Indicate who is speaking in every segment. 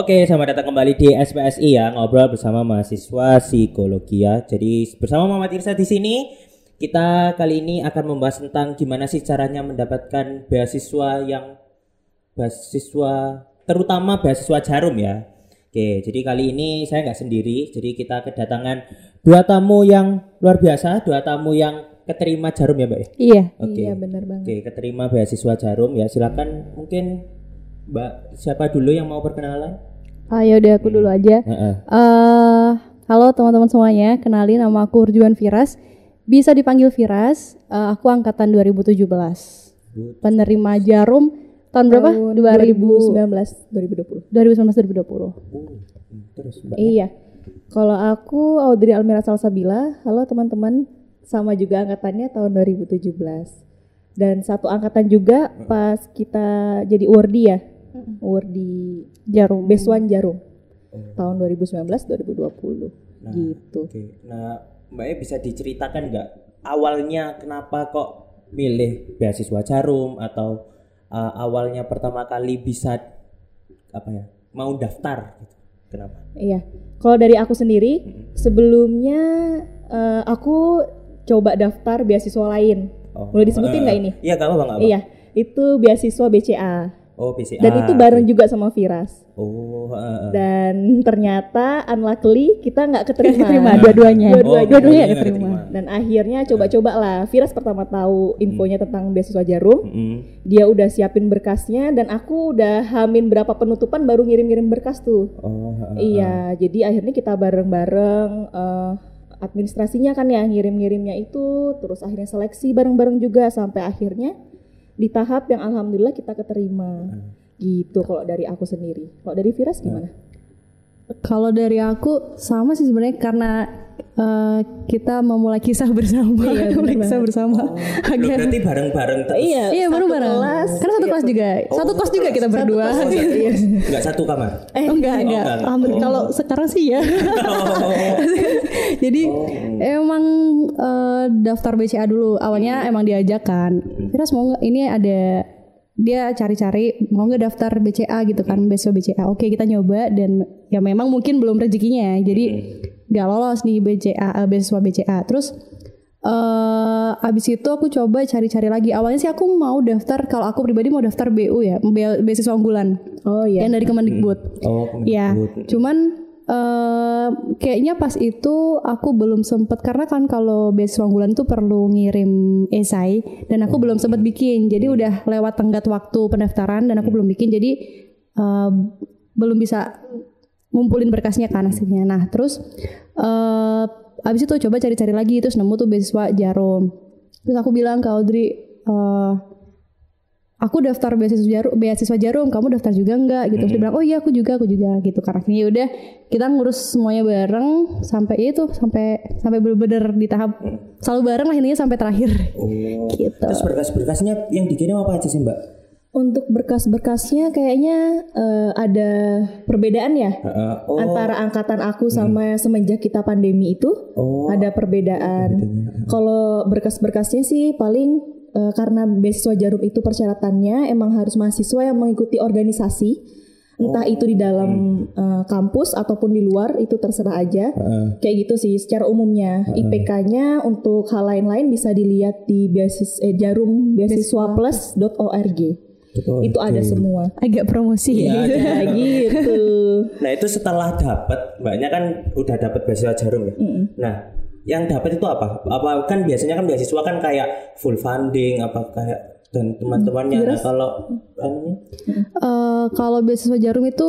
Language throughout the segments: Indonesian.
Speaker 1: Oke, selamat datang kembali di SPSI ya, ngobrol bersama mahasiswa psikologi ya. Jadi bersama Muhammad Irsa di sini kita kali ini akan membahas tentang gimana sih caranya mendapatkan beasiswa yang beasiswa terutama beasiswa Jarum ya. Oke, jadi kali ini saya nggak sendiri, jadi kita kedatangan dua tamu yang luar biasa, dua tamu yang keterima Jarum ya, Mbak ya?
Speaker 2: Iya,
Speaker 1: Oke.
Speaker 2: iya benar banget.
Speaker 1: Oke, keterima beasiswa Jarum ya. Silakan mungkin Mbak siapa dulu yang mau perkenalan?
Speaker 2: Ayo deh aku dulu aja. Eh, halo teman-teman semuanya, kenalin nama aku Urjuan Firas. Bisa dipanggil Firas. Eh, aku angkatan 2017. Penerima Jarum tahun berapa? 2019
Speaker 3: 2020.
Speaker 2: 2019 2020.
Speaker 1: Uh, terus Mbak.
Speaker 3: Iya. Kalau aku Audrey Almira Salsabila, halo teman-teman, sama juga angkatannya tahun 2017. Dan satu angkatan juga pas kita jadi Wardi ya. Wardi
Speaker 2: Jarum.
Speaker 3: Beswan Jarum.
Speaker 1: Oh.
Speaker 3: Tahun 2019 2020.
Speaker 1: Nah,
Speaker 3: gitu.
Speaker 1: Oke. Nah, Mbaknya bisa diceritakan nggak awalnya kenapa kok milih beasiswa Jarum atau uh, awalnya pertama kali bisa apa ya mau daftar gitu. Kenapa?
Speaker 3: Iya. Kalau dari aku sendiri, sebelumnya eh, aku coba daftar beasiswa lain.
Speaker 1: Oh,
Speaker 3: Boleh disebutin
Speaker 1: eh,
Speaker 3: nggak ini?
Speaker 1: Iya, nggak apa-apa.
Speaker 3: Iya, itu beasiswa BCA.
Speaker 1: Oh, BCA.
Speaker 3: Dan itu bareng juga sama Viras.
Speaker 1: Oh, heeh, heeh.
Speaker 3: Dan ternyata unluckily kita nggak keterima.
Speaker 2: Keterima dua-duanya.
Speaker 3: Dua-duanya.
Speaker 1: Oh,
Speaker 2: Dua-duanya
Speaker 1: nggak
Speaker 2: keterima.
Speaker 3: Dan akhirnya coba-coba lah. Viras pertama tahu infonya tentang beasiswa Jarum.
Speaker 1: Mm-mm.
Speaker 3: Dia udah siapin berkasnya dan aku udah hamin berapa penutupan baru ngirim-ngirim berkas tuh.
Speaker 1: Oh, heeh,
Speaker 3: Iya, jadi akhirnya kita bareng-bareng eh, administrasinya kan ya ngirim-ngirimnya itu, terus akhirnya seleksi bareng-bareng juga sampai akhirnya di tahap yang alhamdulillah kita keterima. Gitu kalau dari aku sendiri. Kalau dari Viras gimana?
Speaker 2: Kalau dari aku sama sih sebenarnya karena eh, kita memulai kisah bersama,
Speaker 3: Iya,
Speaker 2: memulai kisah bersama.
Speaker 1: Loh,
Speaker 2: Agar
Speaker 1: berarti bareng-bareng terus.
Speaker 3: Iya,
Speaker 2: Iya baru
Speaker 3: satu
Speaker 2: bareng.
Speaker 3: kelas.
Speaker 2: Karena satu kelas juga, satu kos juga kita berdua.
Speaker 3: kelas, iya.
Speaker 1: Enggak satu kamar.
Speaker 2: Eh, oh, enggak, enggak.
Speaker 1: enggak.
Speaker 2: Alhamdulillah kalau sekarang sih ya. Jadi emang eh, daftar BCA dulu. Awalnya emang diajak kan. Terus mau nggak ini ada dia cari-cari mau nggak daftar BCA gitu kan besok BCA. Oke kita nyoba dan ya memang mungkin belum rezekinya. Jadi nggak lolos nih BCA eh, beasiswa BCA. Terus eh abis itu aku coba cari-cari lagi. Awalnya sih aku mau daftar kalau aku pribadi mau daftar BU ya, be- beasiswa unggulan
Speaker 3: Oh iya.
Speaker 2: yang dari Kemendikbud.
Speaker 1: Oh,
Speaker 2: Ya,
Speaker 1: Kemendikbud.
Speaker 2: cuman kayaknya pas itu aku belum sempet karena kan kalau beasiswa unggulan itu perlu ngirim esai dan aku belum sempet bikin. Jadi udah lewat tenggat waktu pendaftaran dan aku belum bikin. Jadi eh, belum bisa ngumpulin berkasnya kan hasilnya. Nah, terus eh abis itu coba cari-cari lagi terus nemu tuh beasiswa Jarum. Terus aku bilang ke Audrey eh aku daftar beasiswa jarum, beasiswa jarum, kamu daftar juga enggak gitu. Terus dia bilang, oh iya aku juga, aku juga gitu. Karena akhirnya udah kita ngurus semuanya bareng sampai itu, sampai sampai bener-bener di tahap selalu bareng lah intinya sampai terakhir.
Speaker 1: Oh.
Speaker 2: Gitu.
Speaker 1: Terus berkas-berkasnya yang dikirim apa aja sih, Mbak?
Speaker 3: Untuk berkas-berkasnya kayaknya eh, ada perbedaan ya
Speaker 1: Heeh. oh.
Speaker 3: antara angkatan aku sama semenjak kita pandemi itu.
Speaker 1: Oh.
Speaker 3: ada perbedaan. Kalau berkas-berkasnya sih paling eh, karena beasiswa jarum itu persyaratannya emang harus mahasiswa yang mengikuti organisasi, entah itu di dalam eh, kampus ataupun di luar itu terserah aja.
Speaker 1: Heeh.
Speaker 3: Kayak gitu sih secara umumnya. IPK-nya untuk hal lain-lain bisa dilihat di beasis eh, jarum beasiswaplus.org.
Speaker 1: Oh,
Speaker 3: Itu ada semua.
Speaker 2: Agak promosi
Speaker 1: Iya,
Speaker 2: ya.
Speaker 3: Kayak gitu.
Speaker 1: Nah itu setelah dapat, mbaknya kan udah dapat beasiswa jarum ya. Nah yang dapat itu apa? Apa kan biasanya kan beasiswa kan kayak full funding, apa kayak dan teman-temannya. Nah kalau anunya,
Speaker 2: Eh, kalau beasiswa jarum itu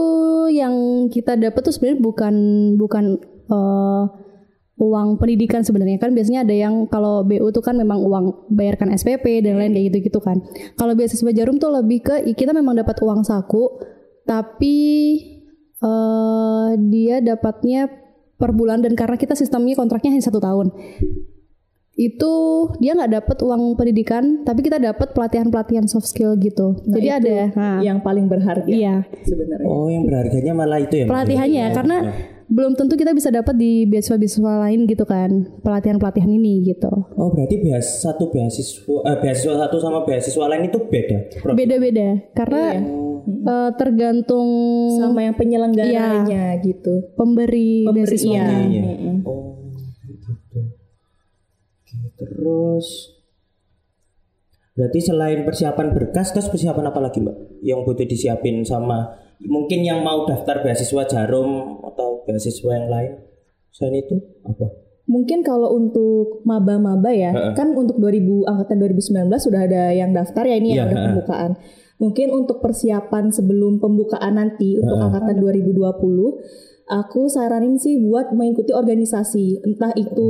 Speaker 2: yang kita dapat tuh sebenarnya bukan bukan eh, uang pendidikan sebenarnya kan biasanya ada yang kalau BU tuh kan memang uang bayarkan SPP dan lain kayak gitu-gitu kan. Kalau beasiswa jarum tuh lebih ke kita memang dapat uang saku tapi eh dia dapatnya per bulan dan karena kita sistemnya kontraknya hanya satu tahun itu dia nggak dapat uang pendidikan tapi kita dapat pelatihan pelatihan soft skill gitu jadi
Speaker 3: itu
Speaker 2: ada nah,
Speaker 3: yang paling berharga
Speaker 2: iya
Speaker 3: sebenarnya.
Speaker 1: oh yang berharganya malah itu ya.
Speaker 2: Pelatihannya karena belum tentu kita bisa dapat di beasiswa-beasiswa lain gitu kan pelatihan-pelatihan ini gitu
Speaker 1: Oh berarti bias satu beasiswa, eh, beasiswa satu sama beasiswa lain itu beda. Pro-
Speaker 2: beda-beda karena
Speaker 1: Oh.
Speaker 2: Eh, tergantung
Speaker 3: sama yang penyelenggaranya gitu.
Speaker 2: pemberi
Speaker 3: Pemberi
Speaker 2: beasiswa.
Speaker 3: iya.
Speaker 1: Iya. Oh, gitu. Oke, terus berarti selain persiapan berkas, terus persiapan apa lagi mbak? Yang butuh disiapin sama mungkin yang mau daftar beasiswa jarum atau beasiswa yang lain? Selain itu apa?
Speaker 3: Mungkin kalau untuk maba-maba ya,
Speaker 1: Heeh.
Speaker 3: kan untuk 2000 angkatan 2019 sudah ada yang daftar ya ini
Speaker 1: Iya,
Speaker 3: yang udah
Speaker 1: heeh.
Speaker 3: pembukaan. Mungkin untuk persiapan sebelum pembukaan nanti untuk angkatan 2020, aku saranin sih buat mengikuti organisasi, entah itu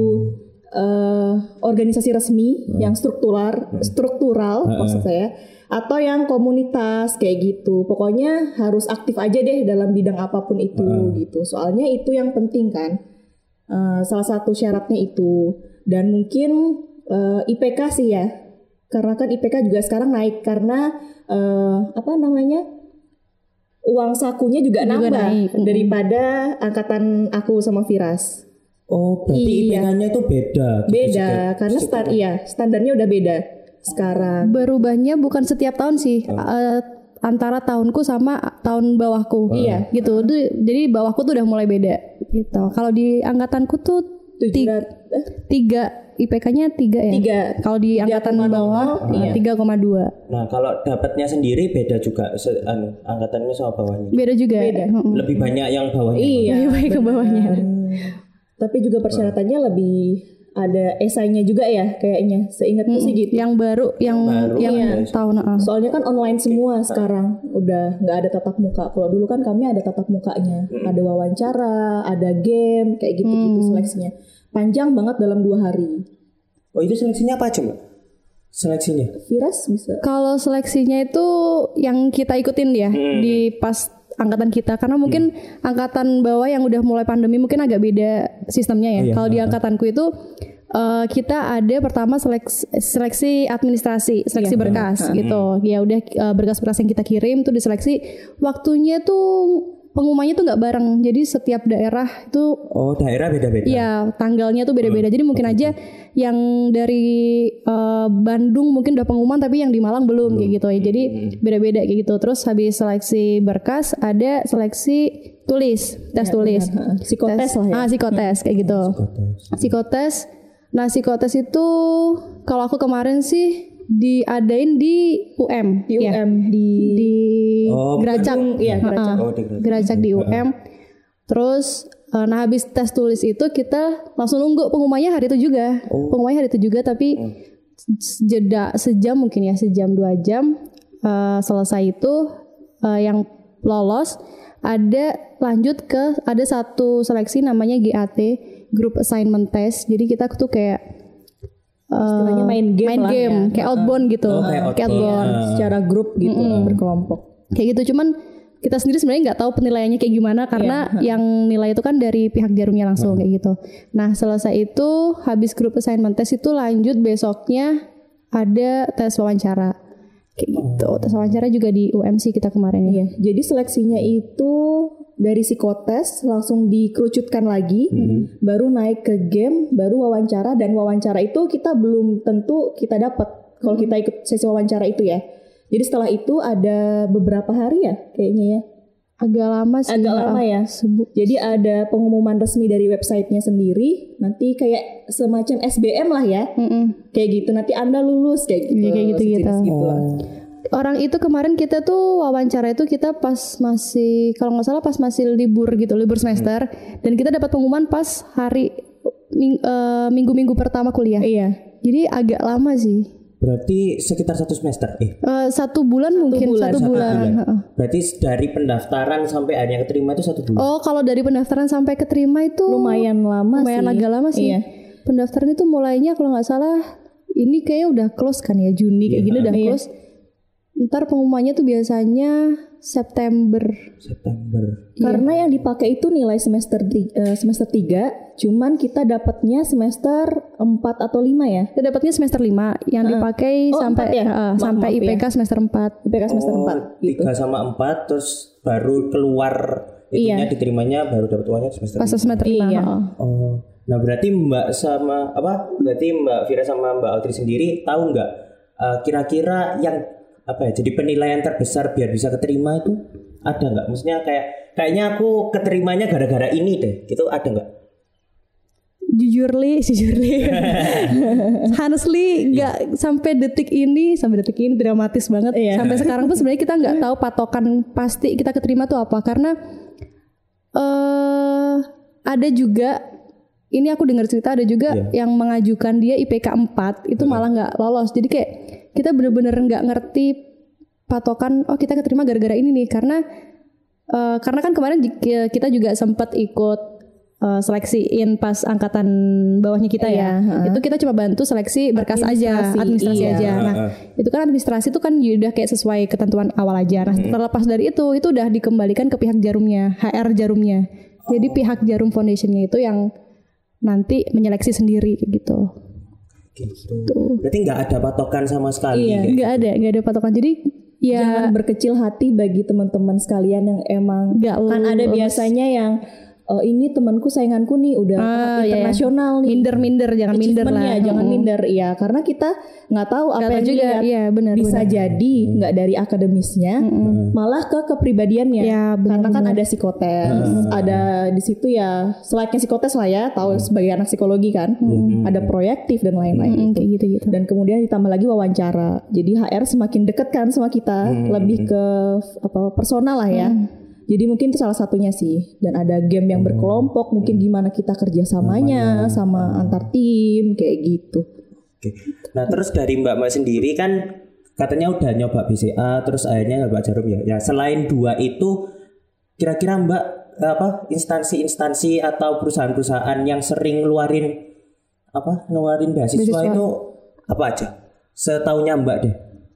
Speaker 3: eh, organisasi resmi yang struktural, struktural maksud saya, atau yang komunitas kayak gitu. Pokoknya harus aktif aja deh dalam bidang apa pun itu gitu. Soalnya itu yang penting kan. Eh, salah satu syaratnya itu. Dan mungkin eh, IPK sih ya karena kan IPK juga sekarang naik karena eh, apa namanya uang sakunya juga,
Speaker 2: Juga
Speaker 3: nambah
Speaker 2: naik,
Speaker 3: daripada angkatan aku sama Firas
Speaker 1: Oh, berarti
Speaker 3: Iya.
Speaker 1: IPK-nya itu beda. gitu,
Speaker 3: beda
Speaker 1: sekitar-
Speaker 3: karena
Speaker 1: sekitar-
Speaker 3: start iya standarnya udah beda sekarang
Speaker 2: Berubahnya bukan setiap tahun sih. eh, antara tahunku sama tahun bawahku.
Speaker 3: Iya.
Speaker 2: Gitu. Itu- Jadi bawahku tuh udah mulai beda gitu. Kalau di angkatanku tuh
Speaker 3: tujuh
Speaker 2: ti-
Speaker 3: rat- eh,
Speaker 2: tiga IPK-nya tiga ya.
Speaker 3: tiga
Speaker 2: Kalau di angkatan
Speaker 3: 3,00,
Speaker 2: bawah
Speaker 3: iya.
Speaker 2: eh, 3,2.
Speaker 1: Nah, kalau dapatnya sendiri beda juga se- anu, angkatannya sama bawahnya.
Speaker 2: Beda juga.
Speaker 3: Beda.
Speaker 2: Heeh.
Speaker 1: Lebih banyak yang bawahnya.
Speaker 3: iya
Speaker 2: Lebih baik ke bawahnya.
Speaker 3: tapi juga persyaratannya lebih ada esainya juga ya kayaknya seingatku sih gitu
Speaker 2: Yang baru yang
Speaker 1: Baru,
Speaker 2: yang
Speaker 1: iya.
Speaker 2: tahun heeh.
Speaker 3: Soalnya kan online semua sekarang udah nggak ada tatap muka. Kalau dulu kan kami ada tatap mukanya, ada wawancara, ada game kayak gitu-gitu seleksinya. Panjang banget dalam dua hari.
Speaker 1: Oh, itu seleksinya apa Mbak? Seleksinya.
Speaker 3: Viras bisa.
Speaker 2: Kalau seleksinya itu yang kita ikutin ya di pas angkatan kita karena mungkin angkatan bawah yang udah mulai pandemi mungkin agak beda sistemnya ya.
Speaker 1: Iya,
Speaker 2: Kalau di angkatanku itu eh, kita ada pertama seleksi, seleksi administrasi, seleksi berkas gitu. Ya udah eh, berkas-berkas yang kita kirim tuh diseleksi. Waktunya tuh pengumumannya tuh nggak bareng. Jadi setiap daerah itu
Speaker 1: Oh, daerah beda-beda.
Speaker 2: Iya, tanggalnya tuh beda-beda. Jadi mungkin aja yang dari eh, Bandung mungkin udah pengumuman tapi yang di Malang belum kayak gitu ya. Jadi beda-beda kayak gitu. Terus habis seleksi berkas ada seleksi tulis, tes tulis.
Speaker 3: Heeh, Psikotes lah ya.
Speaker 2: Ah, psikotes kayak gitu.
Speaker 1: Psikotes.
Speaker 2: Psikotes. Nah, psikotes itu kalau aku kemarin sih diadain di UM.
Speaker 3: Di
Speaker 2: ya.
Speaker 3: UM di,
Speaker 2: Di
Speaker 1: Oh,
Speaker 2: Geracak.
Speaker 3: Iya, Geracak.
Speaker 1: Oh, di Geracak.
Speaker 2: Geracak di UM. Terus eh, nah habis tes tulis itu kita langsung nunggu pengumumannya hari itu juga. Pengumumannya hari itu juga tapi s- jeda sejam mungkin ya sejam dua jam eh, selesai itu eh, yang lolos ada lanjut ke ada satu seleksi namanya GAT Group Assignment Test. Jadi kita tuh kayak
Speaker 3: Istilahnya main game
Speaker 2: main
Speaker 3: lah
Speaker 2: game
Speaker 3: ya.
Speaker 2: kayak outbound gitu,
Speaker 1: Oh, kayak
Speaker 2: kayak
Speaker 1: outbound.
Speaker 2: outbound
Speaker 3: secara grup gitu berkelompok.
Speaker 2: kayak gitu cuman kita sendiri sebenarnya nggak tahu penilaiannya kayak gimana karena yang nilai itu kan dari pihak jarumnya langsung kayak gitu. Nah selesai itu habis grup assignment test itu lanjut besoknya ada tes wawancara kayak gitu. Tes wawancara juga di UMC kita kemarin ya.
Speaker 3: Iya, jadi seleksinya itu dari psikotes langsung dikerucutkan lagi, baru naik ke game, baru wawancara dan wawancara itu kita belum tentu kita dapat kalau kita ikut sesi wawancara itu ya. Jadi setelah itu ada beberapa hari ya kayaknya ya.
Speaker 2: Agak lama sih.
Speaker 3: Agak lama ya. Jadi ada pengumuman resmi dari websitenya sendiri, nanti kayak semacam SBM lah ya.
Speaker 2: Mm-mm.
Speaker 3: Kayak gitu nanti Anda lulus kayak gitu.
Speaker 2: Iya, kayak gitu-gitu.
Speaker 3: sejenis gitu lah.
Speaker 2: Orang itu kemarin kita tuh wawancara itu kita pas masih kalau nggak salah pas masih libur gitu libur semester dan kita dapat pengumuman pas hari ming- eh, minggu-minggu pertama kuliah.
Speaker 3: Iya.
Speaker 2: Jadi agak lama sih.
Speaker 1: Berarti sekitar satu semester. Eh,
Speaker 2: Eh, satu bulan mungkin
Speaker 3: bulan,
Speaker 2: satu
Speaker 1: satu
Speaker 2: bulan.
Speaker 1: bulan.
Speaker 2: heeh.
Speaker 1: Berarti dari pendaftaran sampai akhirnya keterima itu satu bulan.
Speaker 2: Oh kalau dari pendaftaran sampai keterima itu
Speaker 3: Lumayan lama
Speaker 2: lumayan
Speaker 3: sih.
Speaker 2: agak lama sih.
Speaker 3: Iya.
Speaker 2: Pendaftaran itu mulainya kalau nggak salah ini kayaknya udah close kan ya Juni kayak gini udah
Speaker 3: Iya.
Speaker 2: Ntar pengumumannya tuh biasanya September.
Speaker 1: September.
Speaker 3: Karena yang dipakai itu nilai semester eh, semester 3, cuman kita dapatnya semester 4 atau 5 ya.
Speaker 2: Kita dapatnya semester 5 yang dipakai
Speaker 3: Oh,
Speaker 2: sampai
Speaker 3: ya?
Speaker 2: heeh,
Speaker 3: Maaf,
Speaker 2: sampai
Speaker 3: maaf ya.
Speaker 2: IPK semester 4.
Speaker 3: IPK semester
Speaker 1: Oh,
Speaker 3: 4 gitu.
Speaker 1: tiga sama empat terus baru keluar itunya
Speaker 3: Iya.
Speaker 1: diterimanya baru dapat uangnya semester
Speaker 2: Pas
Speaker 1: lima.
Speaker 2: semester 5.
Speaker 3: Iya.
Speaker 1: Oh, nah berarti Mbak sama apa? Berarti Mbak Vira sama Mbak Audrey sendiri tahu nggak eh, kira-kira yang apa ya? Jadi penilaian terbesar biar bisa keterima itu ada nggak? Maksudnya kayak kayaknya aku keterimanya gara-gara ini deh. Gitu ada nggak?
Speaker 2: jujur li jujur li honestly nggak sampai detik ini sampai detik ini dramatis banget
Speaker 3: Iya.
Speaker 2: sampai sekarang pun sebenarnya kita nggak tahu patokan pasti kita keterima tuh apa karena eh ada juga ini aku dengar cerita ada juga
Speaker 1: Iya.
Speaker 2: yang mengajukan dia IPK 4 itu malah nggak lolos jadi kayak kita bener-bener nggak ngerti patokan oh kita keterima gara-gara ini nih karena eh, karena kan kemarin ji- kita juga sempat ikut eh, seleksiin pas angkatan bawahnya kita ya.
Speaker 3: Iya,
Speaker 2: Itu kita cuma bantu seleksi berkas aja,
Speaker 3: Administrasi, iya.
Speaker 2: aja. Nah, itu kan administrasi itu kan udah kayak sesuai ketentuan awal aja. Nah, terlepas dari itu, itu udah dikembalikan ke pihak jarumnya, HR jarumnya. Jadi pihak jarum foundationnya itu yang nanti menyeleksi sendiri gitu.
Speaker 1: Gitu. Berarti nggak ada patokan sama sekali.
Speaker 3: Iya.
Speaker 2: Nggak ada, nggak ada patokan. Jadi ya
Speaker 3: Jangan berkecil hati bagi teman-teman sekalian yang emang
Speaker 2: Nggak
Speaker 3: kan ada biasanya yang oh ini temanku sainganku nih udah
Speaker 2: Ah,
Speaker 3: tahap
Speaker 2: iya.
Speaker 3: internasional nih.
Speaker 2: minder-minder, jangan minder lah.
Speaker 3: Jangan
Speaker 2: Mm.
Speaker 3: minder ya karena kita nggak tahu apa yang
Speaker 2: juga,
Speaker 3: dilihat.
Speaker 2: iya benar.
Speaker 3: bisa
Speaker 2: benar.
Speaker 3: jadi nggak dari akademisnya malah ke kepribadiannya
Speaker 2: Ya, benar,
Speaker 3: karena kan
Speaker 2: benar.
Speaker 3: ada psikotes ada di situ ya selainnya psikotes lah ya tahu sebagai anak psikologi kan ada proyektif dan lain-lain
Speaker 2: Mm, kayak gitu-gitu.
Speaker 3: dan kemudian ditambah lagi wawancara jadi HR semakin deket kan sama kita lebih ke apa personal lah ya jadi mungkin itu salah satunya sih dan ada game yang berkelompok mungkin gimana kita kerjasamanya sama antar tim kayak gitu
Speaker 1: Oke. Nah terus dari Mbak Mbak sendiri kan katanya udah nyoba BCA terus akhirnya nyoba jarum ya. Ya selain dua itu kira-kira Mbak apa instansi-instansi atau perusahaan-perusahaan yang sering ngeluarin apa ngeluarin beasiswa,
Speaker 2: Beasiswa.
Speaker 1: itu apa aja? Setahunya Mbak deh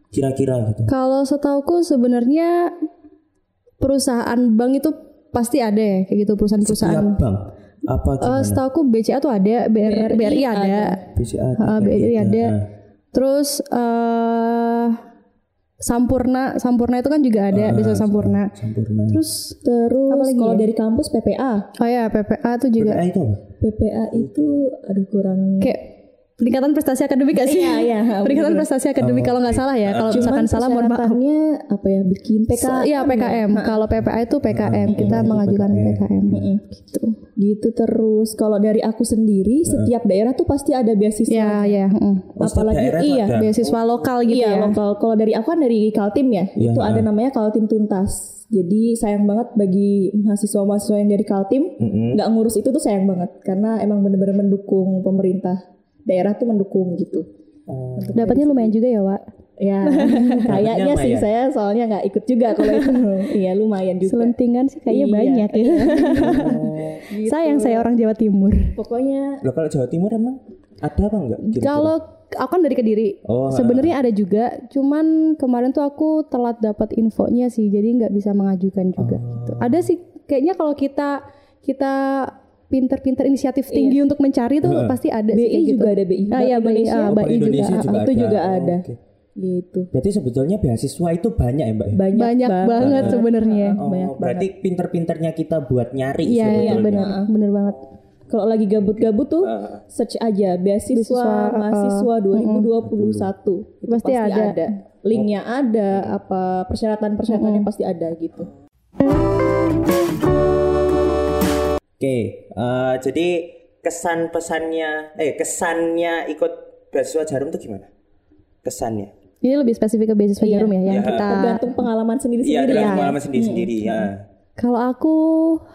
Speaker 1: kira-kira gitu.
Speaker 2: Kalau setauku sebenarnya perusahaan bank itu pasti ada ya kayak gitu perusahaan-perusahaan.
Speaker 1: Setiap bank apa
Speaker 2: Eh,
Speaker 1: gimana?
Speaker 2: setauku BCA tuh ada, BRI, BRI ada,
Speaker 1: BCA
Speaker 2: eh, BRI ada. Terus eh Sampurna, Sampurna itu kan juga ada, bisa Sampurna.
Speaker 1: Sempurna.
Speaker 2: Terus
Speaker 3: terus kalau
Speaker 2: ya?
Speaker 3: dari kampus PPA
Speaker 2: oh ya PPA tuh juga
Speaker 1: BCA itu apa?
Speaker 3: PPA itu aduh kurang
Speaker 2: kayak peningkatan prestasi akademik gak sih?
Speaker 3: Iya, iya,
Speaker 2: peningkatan prestasi akademik kalau nggak salah ya. Kalau misalkan salah mohon maaf.
Speaker 3: apa ya bikin PK
Speaker 2: Iya PKM. Kalau PPA itu PKM, kita mengajukan PKM. Gitu.
Speaker 3: gitu terus kalau dari aku sendiri setiap daerah tuh pasti ada beasiswa
Speaker 2: Ya, ya. mm.
Speaker 1: Oh,
Speaker 3: apalagi iya
Speaker 1: ada.
Speaker 2: Beasiswa lokal gitu
Speaker 3: iya
Speaker 2: ya.
Speaker 3: lokal kalau dari aku kan dari Kaltim ya
Speaker 1: Iya,
Speaker 3: itu ada namanya Kaltim Tuntas jadi sayang banget bagi mahasiswa-mahasiswa yang dari Kaltim nggak ngurus itu tuh sayang banget karena emang bener-bener mendukung pemerintah daerah tuh mendukung gitu
Speaker 1: Oh.
Speaker 2: Dapatnya lumayan juga ya, Wak.
Speaker 3: ya kayaknya sih saya soalnya nggak ikut juga kalau itu iya lumayan juga
Speaker 2: Selentingan sih kayaknya
Speaker 3: Iya,
Speaker 2: banyak ya.
Speaker 3: Gitu.
Speaker 2: Sayang saya orang Jawa Timur.
Speaker 3: pokoknya
Speaker 1: Loh, kalau Jawa Timur emang ada apa enggak? kira-kira?
Speaker 2: Kalau aku kan dari Kediri.
Speaker 1: Oh,
Speaker 2: Sebenarnya ada juga, cuman kemarin tuh aku telat dapat infonya sih, jadi nggak bisa mengajukan juga. gitu. Ada sih, kayaknya kalau kita kita pinter-pinter inisiatif tinggi untuk mencari tuh pasti ada sih
Speaker 3: BI
Speaker 2: kayak gitu.
Speaker 3: juga ada BI
Speaker 2: Ah, iya, BI,
Speaker 3: Indonesia
Speaker 2: ah,
Speaker 1: Oh,
Speaker 2: BI
Speaker 1: Indonesia
Speaker 2: juga.
Speaker 1: juga
Speaker 3: itu
Speaker 1: ada.
Speaker 3: juga
Speaker 1: Oh,
Speaker 3: ada.
Speaker 1: oke.
Speaker 3: gitu
Speaker 1: Berarti sebetulnya beasiswa itu banyak ya Mbak? ya?
Speaker 3: banyak,
Speaker 2: Banyak banget sebenarnya.
Speaker 1: Oh,
Speaker 3: banyak
Speaker 1: berarti pinter-pinternya kita buat nyari
Speaker 2: Iya, iya
Speaker 1: sebetulnya.
Speaker 2: benar, benar banget.
Speaker 3: kalau lagi gabut-gabut tuh
Speaker 1: Ah.
Speaker 3: search aja beasiswa,
Speaker 2: Beasiswa, uh,
Speaker 3: mahasiswa 2021 Itu
Speaker 2: Pasti ada.
Speaker 3: linknya ada apa persyaratan-persyaratan yang pasti ada gitu
Speaker 1: Oke, eh, jadi kesan pesannya, eh kesannya ikut beasiswa jarum itu gimana? Kesannya?
Speaker 2: Ini lebih spesifik ke beasiswa jarum ya, yang
Speaker 1: Iya.
Speaker 2: kita.
Speaker 3: tergantung pengalaman
Speaker 1: Iya,
Speaker 3: sendiri-sendiri
Speaker 1: dalam
Speaker 3: ya
Speaker 1: pengalaman sendiri-sendiri ya.
Speaker 2: Kalau aku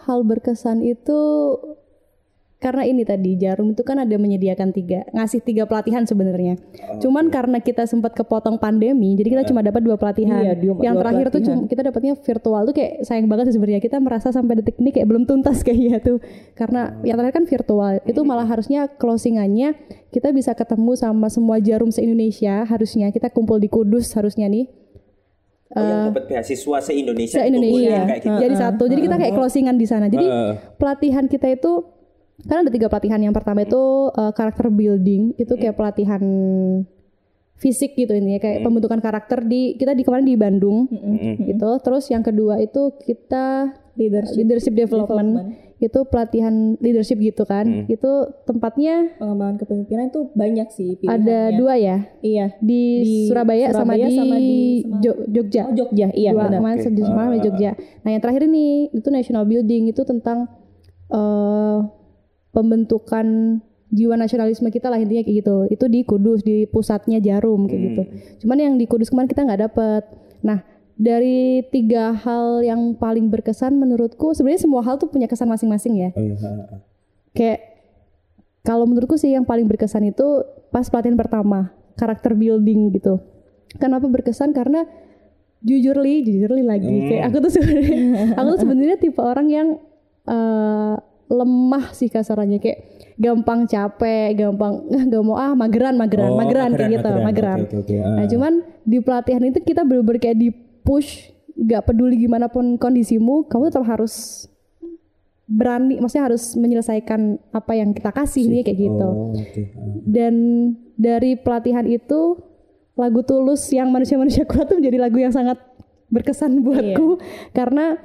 Speaker 2: hal berkesan itu karena ini tadi jarum itu kan ada menyediakan tiga ngasih tiga pelatihan sebenarnya. Cuman karena kita sempat kepotong pandemi, jadi kita cuma dapat dua pelatihan.
Speaker 3: Iya, dua-
Speaker 2: Yang
Speaker 3: dua
Speaker 2: terakhir tuh
Speaker 3: pelatihan.
Speaker 2: cuma kita dapatnya virtual tuh kayak sayang banget sih sebenarnya. Kita merasa sampai detik ini kayak belum tuntas kayaknya tuh. Karena yang terakhir kan virtual. Itu malah harusnya closingannya kita bisa ketemu sama semua jarum se-Indonesia harusnya kita kumpul di Kudus harusnya nih.
Speaker 1: Oh, yang dapat beasiswa se-Indonesia
Speaker 2: se
Speaker 1: itu
Speaker 2: Indonesia
Speaker 1: kumpulnya kayak gitu.
Speaker 2: jadi satu jadi kita kayak closingan di sana jadi pelatihan kita itu kan ada tiga pelatihan yang pertama itu uh, karakter building itu kayak pelatihan fisik gitu ini kayak pembentukan karakter di kita di kemarin di Bandung gitu terus yang kedua itu kita leadership, leadership development, itu pelatihan leadership gitu kan.
Speaker 1: Hmm.
Speaker 2: Itu tempatnya
Speaker 3: pengembangan kepemimpinan itu banyak sih
Speaker 2: ada
Speaker 3: pilihannya.
Speaker 2: dua ya
Speaker 3: Iya.
Speaker 2: di,
Speaker 3: Di
Speaker 2: Surabaya, sama
Speaker 3: Surabaya
Speaker 2: di,
Speaker 3: sama di Semarang.
Speaker 2: Jo- Jogja.
Speaker 3: Oh, Jogja, iya
Speaker 2: dua
Speaker 3: benar.
Speaker 2: kemarin
Speaker 1: Oke.
Speaker 2: di Semarang
Speaker 1: Ah,
Speaker 2: Jogja. Nah yang terakhir ini itu national building itu tentang eh pembentukan jiwa nasionalisme kita lah intinya kayak gitu. Itu di Kudus di pusatnya Jarum kayak gitu.
Speaker 1: Hmm.
Speaker 2: Cuman yang di Kudus kemarin kita nggak dapet. Nah dari tiga hal yang paling berkesan menurutku sebenarnya semua hal tuh punya kesan masing-masing ya.
Speaker 1: Oh, iya.
Speaker 2: Kayak kalau menurutku sih yang paling berkesan itu pas pelatihan pertama karakter building gitu. Kenapa berkesan? Karena jujur li, jujur li lagi.
Speaker 1: Hmm.
Speaker 2: Kayak aku tuh sebenarnya, aku tuh sebenarnya tipe orang yang eh, lemah sih kasarannya kayak gampang capek, gampang gak mau ah mageran, mageran,
Speaker 1: Oh,
Speaker 2: mageran, kayak gitu, mageran.
Speaker 1: Oke, oke, oke. Ah.
Speaker 2: Nah cuman di pelatihan itu kita bener-bener kayak di push, gak peduli gimana pun kondisimu, kamu tetap harus berani, maksudnya harus menyelesaikan apa yang kita kasih nih kayak gitu.
Speaker 1: Oh, oke. Ah.
Speaker 2: Dan dari pelatihan itu lagu Tulus yang manusia-manusia kuat tuh menjadi lagu yang sangat berkesan buatku karena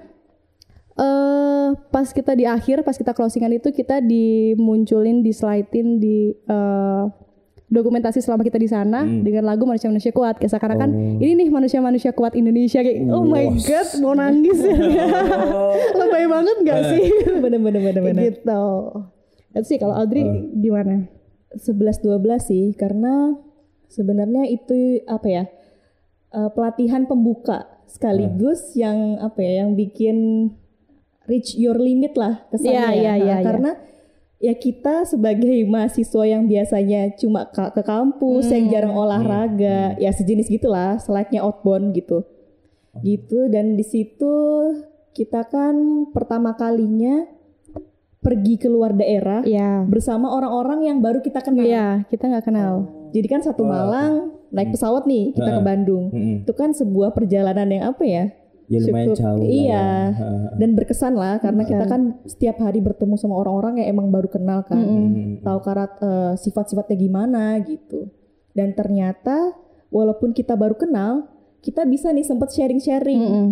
Speaker 2: eh pas kita di akhir, pas kita closingan itu kita dimunculin, dislidein di eh, dokumentasi selama kita di sana dengan lagu manusia-manusia kuat. Kayak seakan-akan ini nih manusia-manusia kuat Indonesia kayak oh my god mau nangis. Lebay banget gak sih?
Speaker 3: Bener-bener bener-bener.
Speaker 2: gitu. Itu sih kalau Audrey gimana?
Speaker 3: 11 12 sih karena sebenarnya itu apa ya? eh, pelatihan pembuka sekaligus yang apa ya? yang bikin reach your limit lah kesannya
Speaker 2: Iya,
Speaker 3: ya.
Speaker 2: iya,
Speaker 3: Nah,
Speaker 2: iya, iya.
Speaker 3: karena ya kita sebagai mahasiswa yang biasanya cuma ke, ke kampus yang jarang olahraga ya sejenis gitulah slide-nya outbound gitu. Gitu dan di situ kita kan pertama kalinya pergi keluar daerah
Speaker 2: Iya.
Speaker 3: bersama orang-orang yang baru kita kenal.
Speaker 2: Iya kita nggak kenal.
Speaker 3: Jadi kan satu Malang naik pesawat nih kita ke Bandung.
Speaker 1: Mm-mm.
Speaker 3: Itu kan sebuah perjalanan yang apa ya?
Speaker 1: Ya lumayan
Speaker 3: cukup-
Speaker 1: jauh.
Speaker 3: Iya.
Speaker 1: ya.
Speaker 3: Dan berkesan lah karena kita kan setiap hari bertemu sama orang-orang yang emang baru kenal kan.
Speaker 1: Mm-mm.
Speaker 3: Tahu karat eh, sifat-sifatnya gimana gitu. Dan ternyata walaupun kita baru kenal, kita bisa nih sempat sharing-sharing.
Speaker 2: Mm-mm.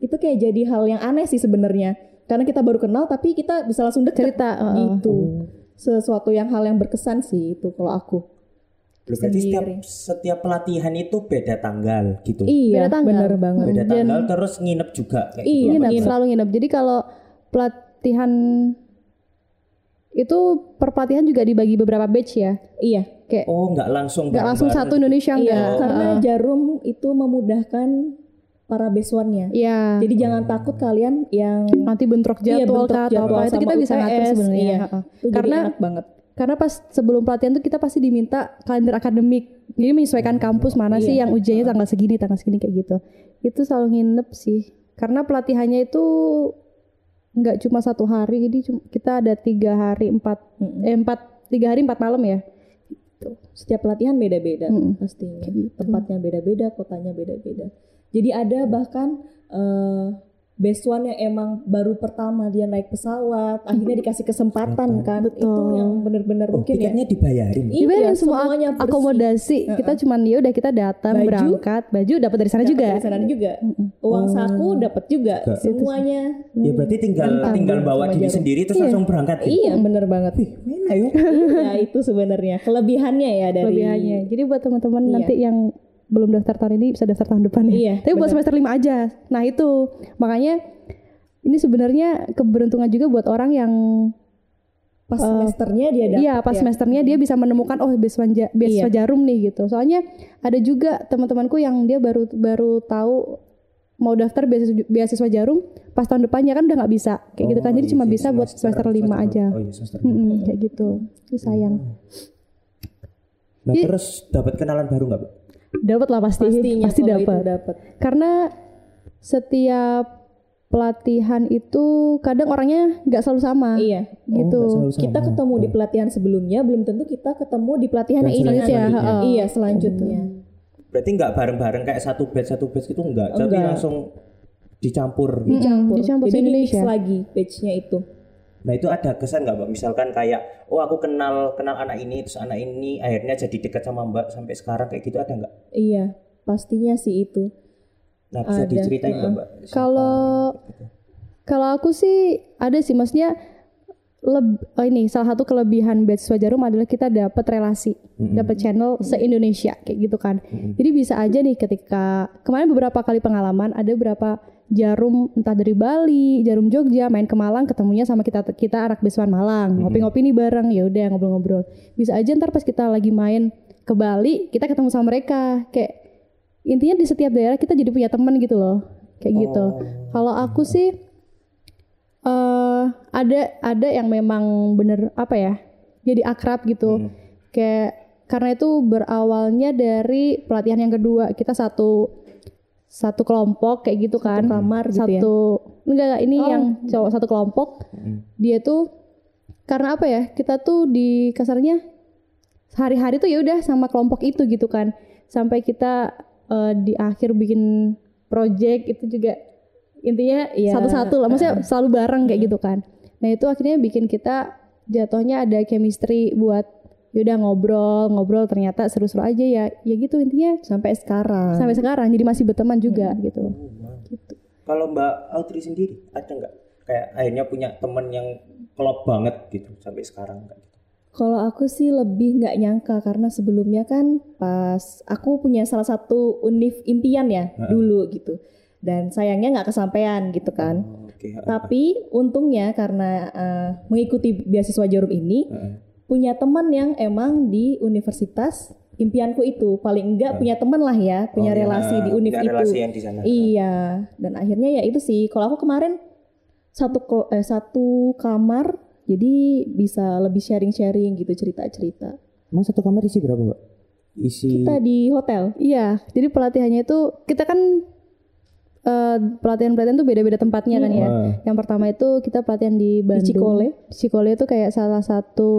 Speaker 3: Itu kayak jadi hal yang aneh sih sebenarnya. Karena kita baru kenal tapi kita bisa langsung deket
Speaker 2: cerita uh,
Speaker 3: gitu. Sesuatu yang hal yang berkesan sih itu kalau aku.
Speaker 1: Loh, Berarti setiap
Speaker 3: Sendiri.
Speaker 1: setiap pelatihan itu beda tanggal gitu.
Speaker 3: Iya,
Speaker 2: Beda tanggal.
Speaker 3: bener banget.
Speaker 1: Beda
Speaker 2: Dan-
Speaker 1: tanggal terus nginep juga kayak
Speaker 3: Iya,
Speaker 1: gitu.
Speaker 2: nginep
Speaker 3: nginep.
Speaker 2: selalu nginep jadi kalau pelatihan itu per pelatihan juga dibagi beberapa batch ya
Speaker 3: Iya,
Speaker 2: kayak
Speaker 1: Oh, nggak langsung
Speaker 2: nggak langsung satu Indonesia
Speaker 3: iya.
Speaker 2: enggak
Speaker 3: Karena Jarum itu memudahkan para besuannya.
Speaker 2: Iya
Speaker 3: Jadi jangan takut kalian yang
Speaker 2: nanti bentrok
Speaker 3: Iya,
Speaker 2: jadwal
Speaker 3: bentrok
Speaker 2: kah atau
Speaker 3: jadwal
Speaker 2: apa itu kita bisa ngatur sebenarnya
Speaker 3: iya.
Speaker 2: Heeh.
Speaker 3: itu jadi
Speaker 2: karena
Speaker 3: enak banget.
Speaker 2: Karena pas sebelum pelatihan tuh kita pasti diminta kalender akademik jadi menyesuaikan kampus mana sih
Speaker 3: Iya.
Speaker 2: yang ujiannya tanggal segini tanggal segini kayak gitu itu selalu nginep sih karena pelatihannya itu nggak cuma satu hari jadi kita ada tiga hari empat eh, empat tiga hari empat malam ya
Speaker 3: Setiap pelatihan beda-beda
Speaker 2: Mm-mm.
Speaker 3: pastinya.
Speaker 2: Gitu.
Speaker 3: Tempatnya beda-beda, kotanya beda-beda. Jadi ada bahkan eh besuan yang emang baru pertama dia naik pesawat, akhirnya dikasih kesempatan kan. Itu
Speaker 2: Betul.
Speaker 3: yang bener-bener
Speaker 1: Oh,
Speaker 3: mungkin ya.
Speaker 1: tiketnya dibayarin.
Speaker 3: Iya,
Speaker 2: Dibayarin semua
Speaker 3: semuanya
Speaker 2: ak-
Speaker 3: bersih.
Speaker 2: akomodasi kita cuman ya udah kita datang
Speaker 3: Baju.
Speaker 2: berangkat baju dapat dari sana
Speaker 3: Dapat
Speaker 2: juga
Speaker 3: dari sana juga. Uang saku dapat juga.
Speaker 1: Juga.
Speaker 3: Semuanya.
Speaker 1: Ya berarti tinggal
Speaker 3: Tanggung
Speaker 1: tinggal bawa diri
Speaker 3: jarum.
Speaker 1: sendiri terus langsung berangkat. gitu.
Speaker 3: Iya, bener banget.
Speaker 1: Mana ya?
Speaker 3: ya itu sebenarnya kelebihannya ya dari
Speaker 2: kelebihannya jadi buat teman-teman
Speaker 3: Iya.
Speaker 2: nanti yang belum daftar tahun ini bisa daftar tahun depan ya.
Speaker 3: Iya,
Speaker 2: tapi buat semester 5 aja. Nah itu. Makanya ini sebenarnya keberuntungan juga buat orang yang
Speaker 3: pas semesternya dia dapat
Speaker 2: iya pas
Speaker 3: ya.
Speaker 2: semesternya dia bisa menemukan oh beasiswa beasiswa jarum nih gitu. Soalnya ada juga teman-temanku yang dia baru baru tahu mau daftar beasiswa, beasiswa jarum pas tahun depannya kan udah nggak bisa. Kayak gitu kan.
Speaker 1: Oh,
Speaker 2: jadi
Speaker 1: iya
Speaker 2: cuma
Speaker 1: sih,
Speaker 2: bisa buat semester 5
Speaker 1: semester-
Speaker 2: aja.
Speaker 1: Oh iya semester.
Speaker 2: Mm-mm, kayak gitu. Ini sayang.
Speaker 1: Nah,
Speaker 2: Iya.
Speaker 1: terus dapat kenalan baru nggak, Bu?
Speaker 2: Dapat lah pasti.
Speaker 3: Pastinya
Speaker 2: pasti dapat
Speaker 3: dapat
Speaker 2: karena setiap pelatihan itu kadang orangnya nggak selalu sama.
Speaker 3: Iya.
Speaker 2: Gitu
Speaker 1: Oh, selalu sama.
Speaker 3: kita ketemu di pelatihan sebelumnya belum tentu kita ketemu di pelatihan yang ini nanti.
Speaker 2: heeh.
Speaker 3: iya selanjutnya.
Speaker 1: Berarti nggak bareng-bareng kayak satu batch satu batch itu enggak, tapi langsung dicampur gitu.
Speaker 3: dicampur.
Speaker 2: dicampur
Speaker 3: jadi di mix lagi page-nya itu
Speaker 1: Nah itu ada kesan nggak mbak? Misalkan kayak, oh aku kenal kenal anak ini, terus anak ini akhirnya jadi dekat sama mbak sampai sekarang kayak gitu ada nggak?
Speaker 3: iya pastinya sih itu
Speaker 1: Nah bisa
Speaker 3: Ada,
Speaker 1: diceritain nggak mbak?
Speaker 2: Kalau
Speaker 1: gitu?
Speaker 2: kalau aku sih ada sih maksudnya leb- oh ini salah satu kelebihan beasiswa Jarum adalah kita dapat relasi, dapat channel se-Indonesia kayak gitu kan. Jadi bisa aja nih ketika kemarin beberapa kali pengalaman ada beberapa Jarum entah dari Bali, Jarum Jogja main ke Malang ketemunya sama kita kita anak beasiswan Malang, ngopi-ngopi nih bareng ya udah ngobrol-ngobrol. Bisa aja ntar pas kita lagi main ke Bali kita ketemu sama mereka. Kayak intinya di setiap daerah kita jadi punya teman gitu loh kayak gitu. Kalau aku sih eh ada ada yang memang bener apa ya jadi akrab gitu. Kayak karena itu berawalnya dari pelatihan yang kedua. Kita satu satu kelompok kayak gitu kan.
Speaker 3: kamar gitu ya?
Speaker 2: satu enggak enggak, ini yang cowok satu kelompok. Dia tuh karena apa ya kita tuh di kasarnya hari-hari tuh ya udah sama kelompok itu gitu kan. Sampai kita eh, di akhir bikin project itu juga intinya
Speaker 3: Iya,
Speaker 2: satu-satu lah maksudnya selalu bareng kayak gitu kan. Nah itu akhirnya bikin kita jatuhnya ada chemistry buat yaudah ngobrol ngobrol ternyata seru-seru aja ya. Ya gitu intinya
Speaker 3: sampai sekarang.
Speaker 2: sampai sekarang jadi masih berteman juga gitu.
Speaker 1: Kalau Mbak Audrey sendiri ada nggak? Kayak akhirnya punya temen yang klop banget gitu sampai sekarang nggak gitu?
Speaker 3: Kalau aku sih lebih nggak nyangka karena sebelumnya kan pas aku punya salah satu univ impian ya dulu gitu. Dan sayangnya nggak kesampaian gitu kan.
Speaker 1: Oh, Oke.
Speaker 3: Tapi untungnya karena eh, mengikuti beasiswa Jarum ini
Speaker 1: Heeh.
Speaker 3: punya teman yang emang di universitas impianku itu paling enggak punya teman lah ya, punya
Speaker 1: Oh, ya,
Speaker 3: relasi di univ
Speaker 1: punya
Speaker 3: itu.
Speaker 1: relasi yang di sana.
Speaker 3: Iya, dan akhirnya ya itu sih. Kalau aku kemarin satu eh, satu kamar, jadi bisa lebih sharing-sharing gitu cerita-cerita.
Speaker 1: Emang satu kamar isi berapa Mbak? Isi
Speaker 3: Kita di hotel.
Speaker 2: Iya, jadi pelatihannya itu kita kan eh, pelatihan-pelatihan tuh beda-beda tempatnya kan ya.
Speaker 1: Ah.
Speaker 2: Yang pertama itu kita pelatihan di Bandung.
Speaker 3: Cikole.
Speaker 2: Di Cikole itu kayak salah satu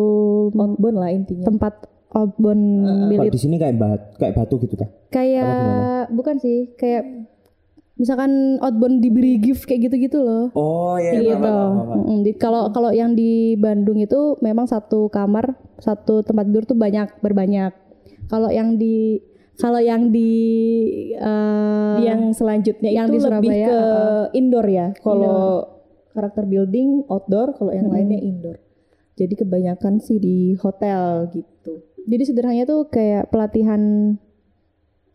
Speaker 3: Outbound lah intinya.
Speaker 2: tempat outbound
Speaker 1: Kalau
Speaker 2: milik
Speaker 1: di sini kayak bat, kayak batu gitu ta?
Speaker 2: kayak bukan sih, kayak misalkan outbound diberi gift kayak gitu-gitu loh.
Speaker 1: Oh iya, iya
Speaker 2: gitu. Mm-mm. Di- Kalau kalau yang di Bandung itu memang satu kamar, satu tempat tidur tuh banyak berbanyak. Kalau yang di kalau yang di eh,
Speaker 3: yang selanjutnya
Speaker 2: yang
Speaker 3: itu
Speaker 2: di
Speaker 3: lebih
Speaker 2: Surabaya,
Speaker 3: ke
Speaker 2: uh-uh.
Speaker 3: indoor ya. Kalau karakter building outdoor, kalau yang lainnya indoor. Jadi kebanyakan sih di hotel gitu.
Speaker 2: jadi sederhananya tuh kayak pelatihan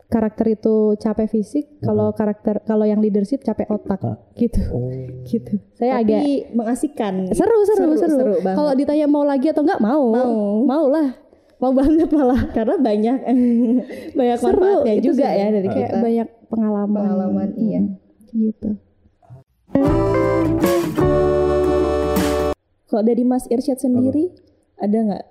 Speaker 2: karakter itu capek fisik, kalau karakter kalau yang leadership capek otak gitu.
Speaker 1: Oh.
Speaker 2: Gitu. Saya
Speaker 3: Tapi
Speaker 2: agak
Speaker 3: mengasihkan.
Speaker 2: seru seru seru.
Speaker 3: seru banget.
Speaker 2: Kalau ditanya mau lagi atau enggak mau.
Speaker 3: Mau.
Speaker 2: Mau lah. Mau banget malah.
Speaker 3: karena banyak banyak
Speaker 2: Seru
Speaker 3: manfaatnya juga
Speaker 2: sih.
Speaker 3: ya dari
Speaker 2: kayak
Speaker 3: kita.
Speaker 2: banyak pengalaman.
Speaker 3: Pengalaman, iya.
Speaker 2: Gitu.
Speaker 3: Kalau dari Mas Irsyad sendiri ada nggak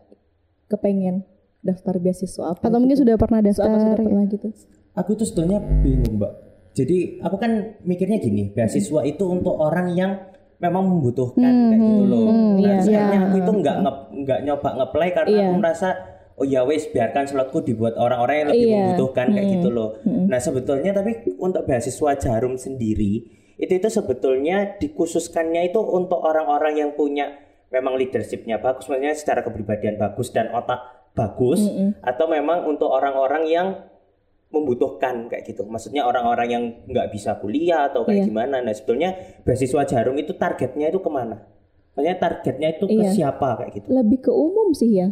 Speaker 3: kepengen daftar beasiswa apa?
Speaker 2: Atau mungkin
Speaker 3: gitu?
Speaker 2: sudah pernah
Speaker 3: Apa
Speaker 2: daftar.
Speaker 3: sudah
Speaker 2: ya?
Speaker 3: pernah gitu?
Speaker 1: Aku tuh sebetulnya bingung mbak. Jadi aku kan mikirnya gini, beasiswa itu untuk orang yang memang membutuhkan kayak gitu loh. nah,
Speaker 3: iya.
Speaker 1: sebenarnya aku itu nggak nge- nggak nyoba ngeplay karena
Speaker 3: Iya.
Speaker 1: aku merasa oh ya wes biarkan slotku dibuat orang-orang yang lebih
Speaker 3: Iya.
Speaker 1: membutuhkan kayak gitu loh. Nah sebetulnya tapi untuk beasiswa jarum sendiri itu itu sebetulnya dikhususkannya itu untuk orang-orang yang punya memang leadershipnya bagus, maksudnya secara kepribadian bagus dan otak bagus, atau memang untuk orang-orang yang membutuhkan kayak gitu. Maksudnya orang-orang yang nggak bisa kuliah atau kayak
Speaker 3: Iya.
Speaker 1: gimana. Nah sebetulnya beasiswa jarum itu targetnya itu ke mana? Maksudnya targetnya itu ke
Speaker 3: Iya.
Speaker 1: siapa kayak gitu?
Speaker 3: Lebih ke umum sih ya.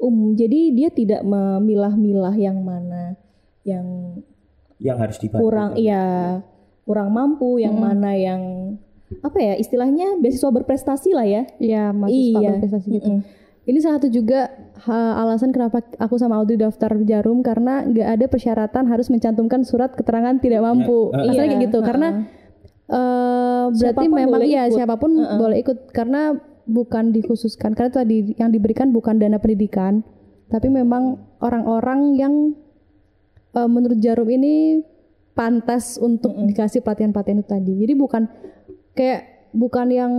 Speaker 3: Umum. Jadi dia tidak memilah-milah yang mana yang
Speaker 1: Yang harus dibantu.
Speaker 3: kurang iya kurang mampu, yang mana yang apa ya istilahnya beasiswa berprestasi lah ya.
Speaker 2: Iya, mahasiswa
Speaker 3: Iya.
Speaker 2: berprestasi gitu.
Speaker 3: Mm-mm.
Speaker 2: Ini salah satu juga ha, alasan kenapa aku sama Audrey daftar Jarum karena nggak ada persyaratan harus mencantumkan surat keterangan tidak mampu.
Speaker 1: Ya, eh,
Speaker 2: Asalnya
Speaker 3: Iya,
Speaker 2: kayak gitu karena eh, berarti
Speaker 3: Siapa pun
Speaker 2: memang
Speaker 3: boleh
Speaker 2: iya
Speaker 3: ikut.
Speaker 2: siapa pun boleh ikut karena bukan dikhususkan karena tadi yang diberikan bukan dana pendidikan tapi memang orang-orang yang eh, menurut Jarum ini pantas untuk dikasih pelatihan-pelatihan itu tadi. Jadi bukan kayak bukan yang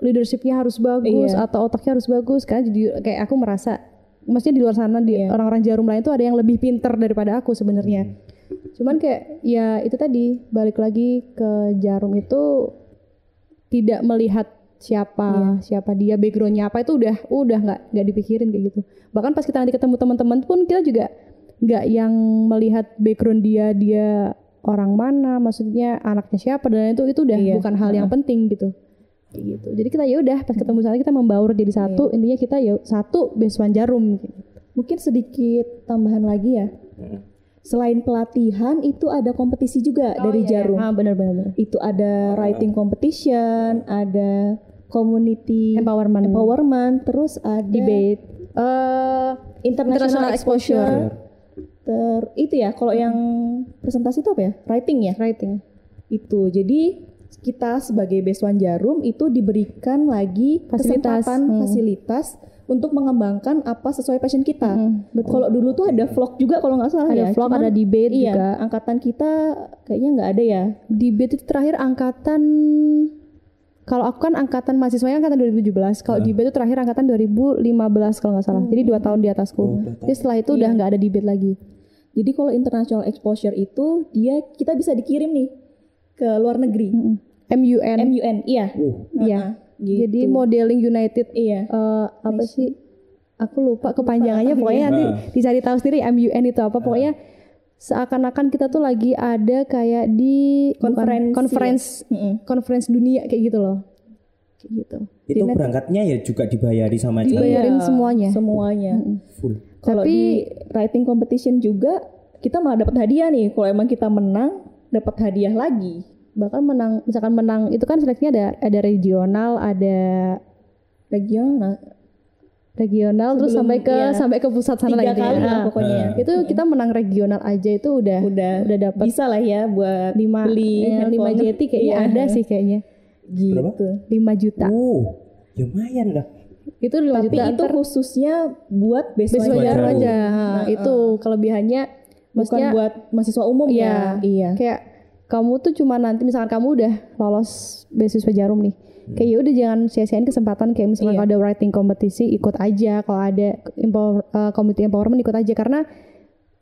Speaker 2: leadershipnya harus bagus
Speaker 3: Iya.
Speaker 2: atau otaknya harus bagus karena jadi kayak aku merasa maksudnya di luar sana di
Speaker 3: Iya.
Speaker 2: orang-orang jarum lain tuh ada yang lebih pinter daripada aku sebenarnya cuman kayak ya itu tadi balik lagi ke jarum itu tidak melihat siapa siapa dia backgroundnya apa itu udah udah nggak nggak dipikirin kayak gitu. Bahkan pas kita nanti ketemu teman-teman pun kita juga nggak yang melihat background dia dia orang mana maksudnya anaknya siapa dan itu itu udah
Speaker 3: Iya.
Speaker 2: bukan hal yang penting gitu. Kayak gitu. Jadi kita ya udah pas ketemu sana kita membaur jadi satu intinya kita ya satu besuan jarum. Gitu.
Speaker 3: Mungkin sedikit tambahan lagi ya. Selain pelatihan itu ada kompetisi juga dari Jarum.
Speaker 2: ah benar benar benar.
Speaker 3: Itu ada writing competition, ada community
Speaker 2: empowerment
Speaker 3: empowerment, terus ada
Speaker 2: debate eh
Speaker 3: international,
Speaker 2: International
Speaker 3: exposure. Ter itu ya, kalau yang presentasi itu apa ya? Writing ya?
Speaker 2: writing
Speaker 3: Itu. Jadi kita sebagai Beswan Jarum itu diberikan lagi
Speaker 2: Fasilitas,
Speaker 3: kesempatan
Speaker 2: hmm.
Speaker 3: fasilitas untuk mengembangkan apa sesuai passion kita.
Speaker 2: Hmm, betul.
Speaker 3: Kalau dulu tuh ada vlog juga kalau nggak salah
Speaker 2: ada
Speaker 3: ya.
Speaker 2: vlog
Speaker 3: Cuman,
Speaker 2: ada debate
Speaker 3: iya,
Speaker 2: juga
Speaker 3: angkatan kita kayaknya nggak ada ya.
Speaker 2: debate itu terakhir angkatan kalau aku kan angkatan mahasiswanya angkatan 2017 kalau debate itu terakhir angkatan 2015 kalau nggak salah. Jadi dua tahun di atasku.
Speaker 1: Oh,
Speaker 2: jadi setelah itu udah nggak ada debate lagi.
Speaker 3: Jadi kalau international exposure itu dia kita bisa dikirim nih ke luar negeri.
Speaker 2: Mm-mm. MUN
Speaker 3: MUN, iya.
Speaker 1: Uh,
Speaker 2: Iya.
Speaker 3: Gitu.
Speaker 2: jadi modeling United
Speaker 3: iya.
Speaker 2: eh, apa sih? Aku lupa kepanjangannya pokoknya nanti
Speaker 1: Ah.
Speaker 2: dicari tahu sendiri MUN itu apa. Pokoknya seakan-akan kita tuh lagi ada kayak di bukan,
Speaker 3: Konferensi.
Speaker 2: conference
Speaker 3: Mm-mm.
Speaker 2: conference dunia kayak gitu loh kayak gitu
Speaker 1: itu berangkatnya ya juga dibayari sama Jarum.
Speaker 2: Dibayarin
Speaker 3: Iya,
Speaker 2: semuanya.
Speaker 3: Semuanya.
Speaker 1: Full.
Speaker 3: Kalau
Speaker 2: Tapi-
Speaker 3: di writing competition juga kita malah dapat hadiah nih. Kalau emang kita menang dapat hadiah lagi.
Speaker 2: bahkan menang misalkan menang itu kan seleksinya ada ada regional ada
Speaker 3: Regional.
Speaker 2: Regional terus
Speaker 3: Sebelum-
Speaker 2: sampai ke
Speaker 3: iya.
Speaker 2: sampai ke pusat sana
Speaker 3: Tiga
Speaker 2: lagi
Speaker 3: kali lah
Speaker 2: Nah,
Speaker 3: pokoknya.
Speaker 1: Nah.
Speaker 2: itu kita menang regional aja itu udah
Speaker 3: Udah
Speaker 2: udah dapat
Speaker 3: bisa lah ya buat
Speaker 2: lima
Speaker 3: beli
Speaker 2: eh, lima
Speaker 3: handphone.
Speaker 2: jeti kayaknya
Speaker 3: Iya.
Speaker 2: ada sih kayaknya
Speaker 3: Gitu.
Speaker 2: 5 juta
Speaker 1: Uh, lumayan lah.
Speaker 2: itu 5
Speaker 3: Tapi
Speaker 2: juta
Speaker 3: itu khususnya buat
Speaker 2: besok
Speaker 1: jarum
Speaker 2: aja
Speaker 3: Nah,
Speaker 2: Ha, itu kelebihannya
Speaker 3: bukan
Speaker 2: maksudnya
Speaker 3: buat mahasiswa umum
Speaker 2: Iya.
Speaker 3: ya. Iya.
Speaker 2: kayak kamu tuh cuma nanti misalkan kamu udah lolos beasiswa jarum nih kayak ya udah jangan sia-siain kesempatan kayak misalkan
Speaker 3: Iya.
Speaker 2: kalau ada writing kompetisi ikut aja kalau ada empower, eh, community empowerment ikut aja karena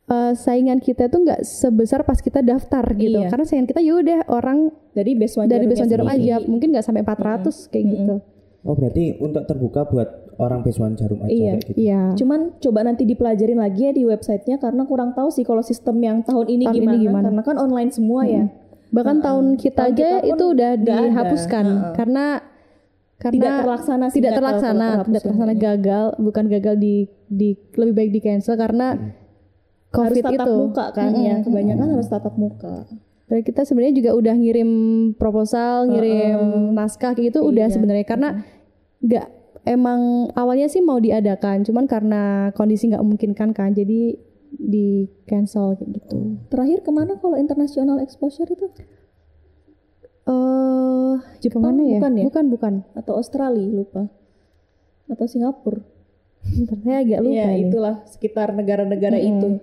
Speaker 2: eh, saingan kita tuh nggak sebesar pas kita daftar gitu
Speaker 3: Iya.
Speaker 2: karena saingan kita ya udah orang
Speaker 3: Dari Beswan
Speaker 2: dari beasiswa jarum aja mungkin nggak sampai 400 kayak gitu
Speaker 1: Oh berarti untuk terbuka buat orang Besuan Jarum aja
Speaker 3: Iya.
Speaker 1: kayak gitu.
Speaker 2: iya
Speaker 3: Cuman coba nanti dipelajarin lagi ya di websitenya karena kurang tahu sih kalau sistem yang tahun ini,
Speaker 2: Tahun ini
Speaker 3: gimana,
Speaker 2: gimana.
Speaker 3: karena kan online semua ya.
Speaker 2: Bahkan tahun kita
Speaker 3: Tahun
Speaker 2: aja
Speaker 3: kita
Speaker 2: itu udah
Speaker 3: ada.
Speaker 2: dihapuskan
Speaker 3: Heeh.
Speaker 2: karena karena
Speaker 3: Tidak terlaksana sih,
Speaker 2: tidak terlaksana
Speaker 3: kalau
Speaker 2: tidak terlaksana gagal bukan gagal di di lebih baik di cancel karena
Speaker 3: harus
Speaker 2: covid
Speaker 3: tatap
Speaker 2: itu
Speaker 3: muka kan
Speaker 2: Mm-mm.
Speaker 3: ya kebanyakan harus tatap muka.
Speaker 2: dan kita sebenarnya juga udah ngirim proposal ngirim naskah kayak gitu udah
Speaker 3: Iya.
Speaker 2: sebenarnya karena nggak emang awalnya sih mau diadakan cuman karena kondisi nggak memungkinkan kan jadi di cancel kayak gitu
Speaker 3: Terakhir ke mana kalau international exposure itu?
Speaker 2: eh
Speaker 3: Jepang
Speaker 2: ke mana ya
Speaker 3: bukan ya?
Speaker 2: bukan bukan
Speaker 3: Atau Australia lupa? Atau Singapura?
Speaker 2: Bentar, saya agak lupa
Speaker 3: Iya
Speaker 2: nih.
Speaker 3: itulah sekitar negara-negara itu.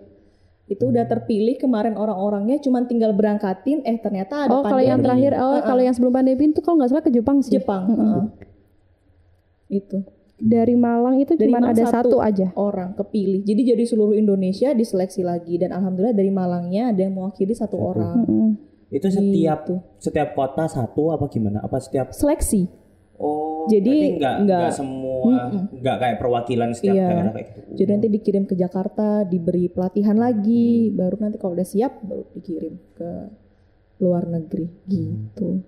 Speaker 3: Itu udah terpilih kemarin orang-orangnya cuman tinggal berangkatin eh ternyata ada
Speaker 2: Oh kalau yang
Speaker 3: pandemi.
Speaker 2: terakhir oh kalau yang sebelum pandemi itu kalau nggak salah ke Jepang sih
Speaker 3: Jepang. heeh. Itu
Speaker 2: dari Malang itu cuma ada
Speaker 3: satu.
Speaker 2: satu aja
Speaker 3: orang kepilih. Jadi jadi seluruh Indonesia diseleksi lagi dan alhamdulillah dari Malangnya ada yang mewakili satu orang.
Speaker 2: Mm-mm.
Speaker 1: Itu setiap
Speaker 3: Gitu.
Speaker 1: setiap kota satu apa gimana? Apa setiap
Speaker 3: Seleksi.
Speaker 1: Oh,
Speaker 3: Jadi
Speaker 1: berarti nggak
Speaker 3: nggak-
Speaker 1: nggak semua nggak kayak perwakilan setiap
Speaker 3: Iya.
Speaker 1: daerah kayak gitu.
Speaker 3: Jadi nanti dikirim ke Jakarta, diberi pelatihan lagi, baru nanti kalau udah siap baru dikirim ke luar negeri gitu.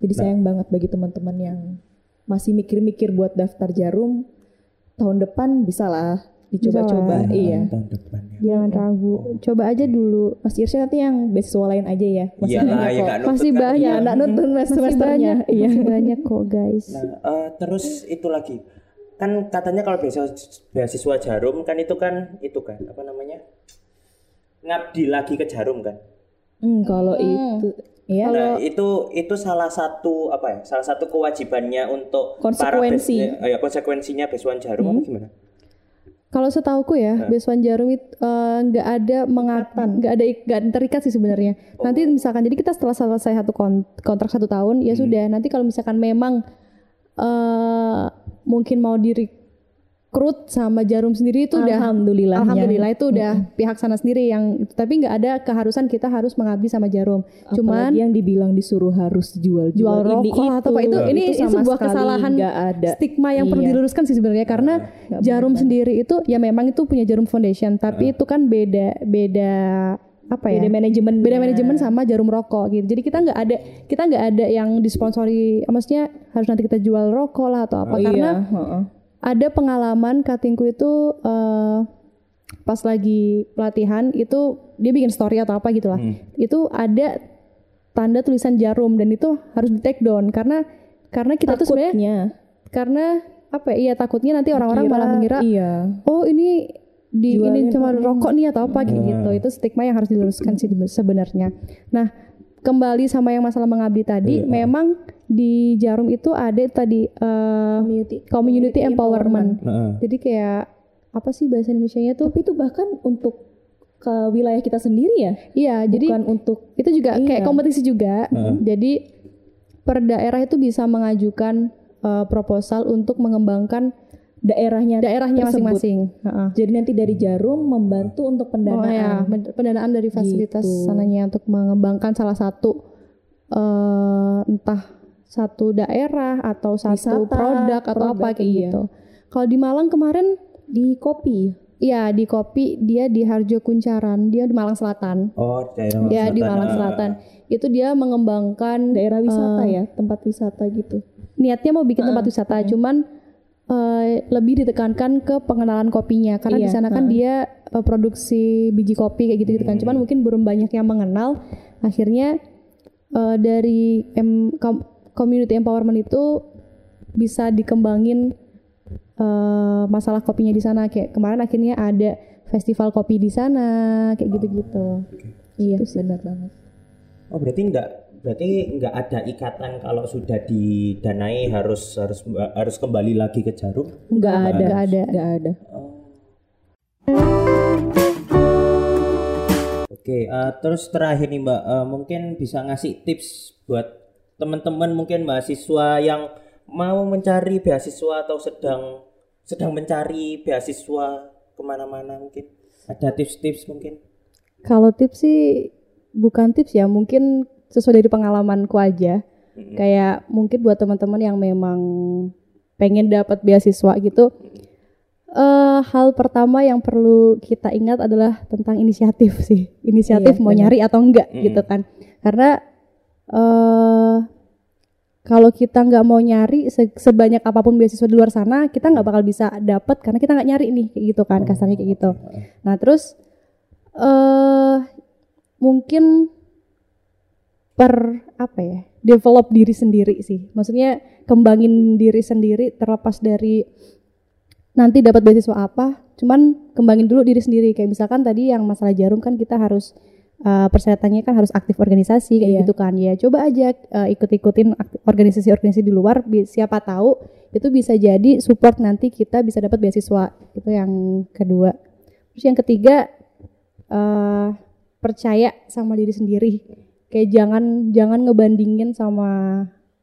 Speaker 3: Jadi sayang banget bagi teman-teman yang masih mikir-mikir buat daftar jarum tahun depan bisa lah dicoba-coba.
Speaker 2: Bisa lah.
Speaker 3: Iya.
Speaker 1: Tahun depan ya.
Speaker 2: jangan ragu coba aja dulu
Speaker 3: Mas Irsya nanti yang beasiswa lain aja ya. Masih
Speaker 1: Iyalah,
Speaker 3: banyak
Speaker 1: ya
Speaker 3: kok.
Speaker 1: nggak
Speaker 2: Masih
Speaker 1: kan.
Speaker 2: banyak.
Speaker 3: Ya, enggak nonton
Speaker 2: masih
Speaker 3: semesternya.
Speaker 2: banyak
Speaker 3: Iya.
Speaker 2: masih banyak kok guys
Speaker 1: Nah, eh, terus itu lagi kan katanya kalau beasiswa, beasiswa jarum kan itu kan itu kan apa namanya ngabdi lagi ke jarum kan
Speaker 3: Hmm, kalau itu ya
Speaker 1: nah itu itu salah satu apa ya salah satu kewajibannya untuk
Speaker 3: Konsekuensi. Hmm.
Speaker 1: para bes- eh, ya, konsekuensinya besuan jarum apa gimana
Speaker 2: Kalau setauku ya, Besuan Jarum itu eh, nggak ada mengatan, nggak ada nggak terikat sih sebenarnya. Nanti misalkan jadi kita setelah selesai satu kon- kontrak satu tahun ya sudah. Nanti kalau misalkan memang eh mungkin mau direkrut sama Jarum sendiri itu udah
Speaker 3: alhamdulillah
Speaker 2: Alhamdulillah itu udah pihak sana sendiri yang itu tapi nggak ada keharusan kita harus mengabdi sama Jarum. Cuman
Speaker 3: yang dibilang disuruh harus jual
Speaker 2: jual rokok atau apa itu ini ini sebuah kesalahan
Speaker 3: ada
Speaker 2: stigma yang perlu
Speaker 3: Iya.
Speaker 2: diluruskan sih sebenarnya karena jarum sendiri itu ya memang itu punya jarum foundation tapi itu kan beda beda apa ya?
Speaker 3: Beda manajemen.
Speaker 2: beda manajemen sama jarum rokok gitu. Jadi kita nggak ada kita nggak ada yang disponsori, maksudnya harus nanti kita jual rokok lah atau apa
Speaker 3: Oh,
Speaker 2: karena
Speaker 3: iya, heeh.
Speaker 2: Ada pengalaman katingku itu eh, pas lagi pelatihan itu dia bikin story atau apa gitu lah.
Speaker 1: Hmm.
Speaker 2: Itu ada tanda tulisan jarum dan itu harus di take down karena karena kita tuh sebenarnya
Speaker 3: Takutnya
Speaker 2: karena apa ya? Iya takutnya nanti orang-orang malah mengira
Speaker 3: Iya.
Speaker 2: oh ini di ini
Speaker 3: Jualin,
Speaker 2: cuma
Speaker 3: mm.
Speaker 2: rokok nih atau apa kayak
Speaker 1: Hmm.
Speaker 2: gitu itu stigma yang harus diluruskan sih sebenarnya nah kembali sama yang masalah mengabdi tadi
Speaker 1: Iya.
Speaker 2: memang di jarum itu ada tadi eh,
Speaker 3: Community.
Speaker 2: community empowerment
Speaker 1: Heeh.
Speaker 2: jadi kayak apa sih bahasa Indonesia-nya tuh
Speaker 3: Tapi itu bahkan untuk ke wilayah kita sendiri ya,
Speaker 2: iya jadi
Speaker 3: bukan untuk
Speaker 2: itu juga kayak
Speaker 3: Iya.
Speaker 2: kompetisi juga
Speaker 1: Heeh.
Speaker 2: jadi per daerah itu bisa mengajukan eh, proposal untuk mengembangkan
Speaker 3: daerahnya.
Speaker 2: daerahnya masing-masing Heeh.
Speaker 3: Jadi nanti dari Jarum membantu untuk
Speaker 2: Oh
Speaker 3: pendanaan.
Speaker 2: ya, men- pendanaan dari fasilitas
Speaker 3: Gitu.
Speaker 2: sananya untuk mengembangkan salah satu eh, entah satu daerah atau satu
Speaker 3: Wisata,
Speaker 2: produk atau
Speaker 3: produk,
Speaker 2: apa kayak
Speaker 3: iya.
Speaker 2: gitu. Kalau di Malang kemarin,
Speaker 3: Di kopi.
Speaker 2: ya di kopi dia di Harjo Kuncaran, dia di Malang Selatan.
Speaker 1: Oh, daerah
Speaker 2: Dia di
Speaker 1: Selatan.
Speaker 2: Malang
Speaker 1: Ah.
Speaker 2: Selatan. Itu dia mengembangkan
Speaker 3: Daerah wisata
Speaker 2: Eh,
Speaker 3: ya, tempat wisata gitu.
Speaker 2: niatnya mau bikin tempat wisata, cuman eh, lebih ditekankan ke pengenalan kopinya karena di
Speaker 3: Iya,
Speaker 2: sana kan dia eh, produksi biji kopi kayak gitu gitu kan. Cuman mungkin belum banyak yang mengenal. Akhirnya eh, dari em, com- community empowerment itu bisa dikembangin eh, masalah kopinya di sana kayak kemarin akhirnya ada festival kopi di sana kayak gitu-gitu.
Speaker 3: Iya, benar banget.
Speaker 1: Oh, berarti enggak berarti enggak ada ikatan kalau sudah didanai harus harus harus kembali lagi ke jarum.
Speaker 3: Enggak ada.
Speaker 2: Nggak ada.
Speaker 3: Enggak ada.
Speaker 1: Oke, eh, terus terakhir nih Mbak, eh, mungkin bisa ngasih tips buat teman-teman mungkin mahasiswa yang mau mencari beasiswa atau sedang sedang mencari beasiswa ke mana-mana mungkin. Ada tips-tips mungkin?
Speaker 2: Kalau tips sih bukan tips ya, mungkin sesuai dari pengalamanku aja. Kayak mungkin buat teman-teman yang memang pengen dapat beasiswa gitu. eh hal pertama yang perlu kita ingat adalah tentang inisiatif sih. Inisiatif
Speaker 3: Iya,
Speaker 2: mau
Speaker 3: benar.
Speaker 2: nyari atau enggak
Speaker 1: Mm.
Speaker 2: gitu kan. Karena eh kalau kita nggak mau nyari se- sebanyak apa pun beasiswa di luar sana, kita nggak bakal bisa dapat karena kita nggak nyari nih kayak gitu kan, kasarnya kayak gitu. Nah terus eh mungkin per apa ya develop diri sendiri sih. Maksudnya kembangin diri sendiri terlepas dari nanti dapat beasiswa apa. Cuman kembangin dulu diri sendiri. Kayak misalkan tadi yang masalah jarum kan kita harus eh, persyaratannya kan harus aktif organisasi kayak
Speaker 3: Iya.
Speaker 2: gitu kan ya. Coba aja eh, ikut-ikutin organisasi-organisasi di luar. bi- Siapa tahu itu bisa jadi support nanti kita bisa dapat beasiswa. Itu yang kedua. Terus yang ketiga eh percaya sama diri sendiri. Kayak jangan jangan ngebandingin sama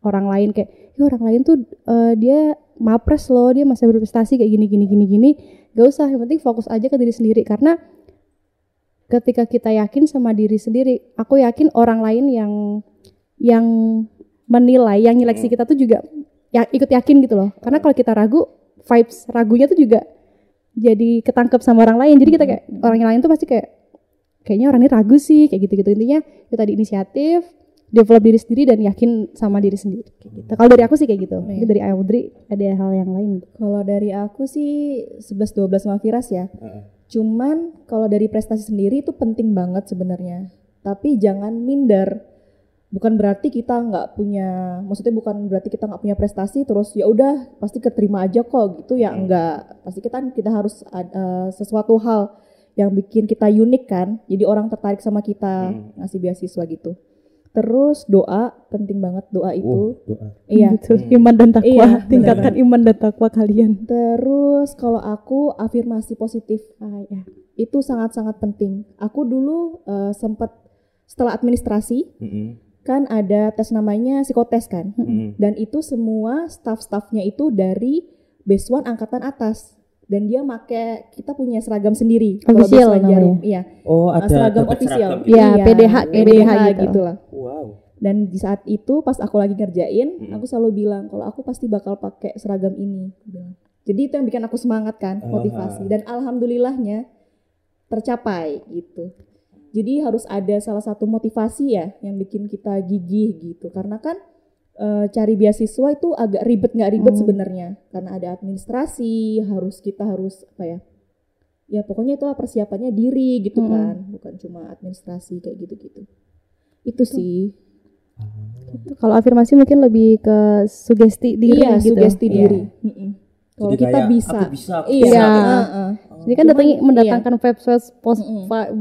Speaker 2: orang lain kayak ya orang lain tuh eh, dia mapres loh, dia masih berprestasi kayak gini gini gini gini. Gak usah, yang penting fokus aja ke diri sendiri karena ketika kita yakin sama diri sendiri, aku yakin orang lain yang yang menilai, yang nyeleksi kita tuh juga ya ikut yakin gitu loh. Karena kalau kita ragu, vibes ragunya tuh juga jadi ketangkep sama orang lain. Jadi kita kayak orang lain tuh pasti kayak kayaknya orang ini ragu sih kayak gitu-gitu intinya kita di inisiatif develop diri sendiri dan yakin sama diri sendiri kayak gitu. Kalau dari aku sih kayak gitu. Mungkin dari Audrey ada hal yang lain.
Speaker 3: Kalau dari aku sih 11 12 sama Firas ya. Cuman kalau dari prestasi sendiri itu penting banget sebenarnya. Tapi jangan minder. Bukan berarti kita nggak punya, maksudnya bukan berarti kita nggak punya prestasi terus ya udah pasti keterima aja kok gitu ya enggak. Pasti kita kita harus ada sesuatu hal yang bikin kita unik kan. Jadi orang tertarik sama kita ngasih beasiswa gitu. Terus doa penting banget doa itu.
Speaker 1: Uh, doa.
Speaker 3: Iya.
Speaker 2: Gitu. Iman dan takwa.
Speaker 3: Iya,
Speaker 2: Tingkatkan iman dan takwa kalian.
Speaker 3: Terus kalau aku afirmasi positif
Speaker 2: Ah, ya.
Speaker 3: itu sangat-sangat penting. Aku dulu eh, sempat setelah administrasi
Speaker 1: Mm-mm.
Speaker 3: kan ada tes namanya psikotes kan.
Speaker 1: Mm-mm.
Speaker 3: Dan itu semua staff-staffnya itu dari Beswan angkatan atas. Dan dia make kita punya seragam sendiri. Kalau
Speaker 2: Official namanya.
Speaker 3: Iya.
Speaker 1: Oh, ada
Speaker 3: seragam official.
Speaker 1: gitu.
Speaker 2: Iya, PDH, PDH gitu.
Speaker 3: gitu lah.
Speaker 1: Wow.
Speaker 3: Dan di saat itu pas aku lagi ngerjain,
Speaker 1: Mm-mm.
Speaker 3: aku selalu bilang kalau aku pasti bakal pakai seragam ini. Jadi itu yang bikin aku semangat kan, motivasi. Dan alhamdulillahnya tercapai gitu. Jadi harus ada salah satu motivasi ya yang bikin kita gigih gitu. Karena kan eh, cari beasiswa itu agak ribet nggak ribet
Speaker 2: Hmm.
Speaker 3: sebenarnya. Karena ada administrasi, harus kita harus apa ya? Ya pokoknya itu persiapannya diri gitu
Speaker 2: Hmm.
Speaker 3: kan, bukan cuma administrasi kayak gitu-gitu. Itu sih.
Speaker 2: Kalau afirmasi mungkin lebih ke sugesti diri
Speaker 3: iya,
Speaker 2: gitu.
Speaker 3: sugesti
Speaker 2: Iya.
Speaker 3: diri. Mm-mm. Kalau
Speaker 1: Jadi
Speaker 3: kita
Speaker 1: kayak,
Speaker 3: bisa.
Speaker 1: aku bisa, aku
Speaker 3: Iya.
Speaker 2: bisa.
Speaker 3: heeh.
Speaker 2: Jadi kan
Speaker 3: Cuman,
Speaker 2: datang
Speaker 3: iya.
Speaker 2: mendatangkan vibes vibes pos, vibes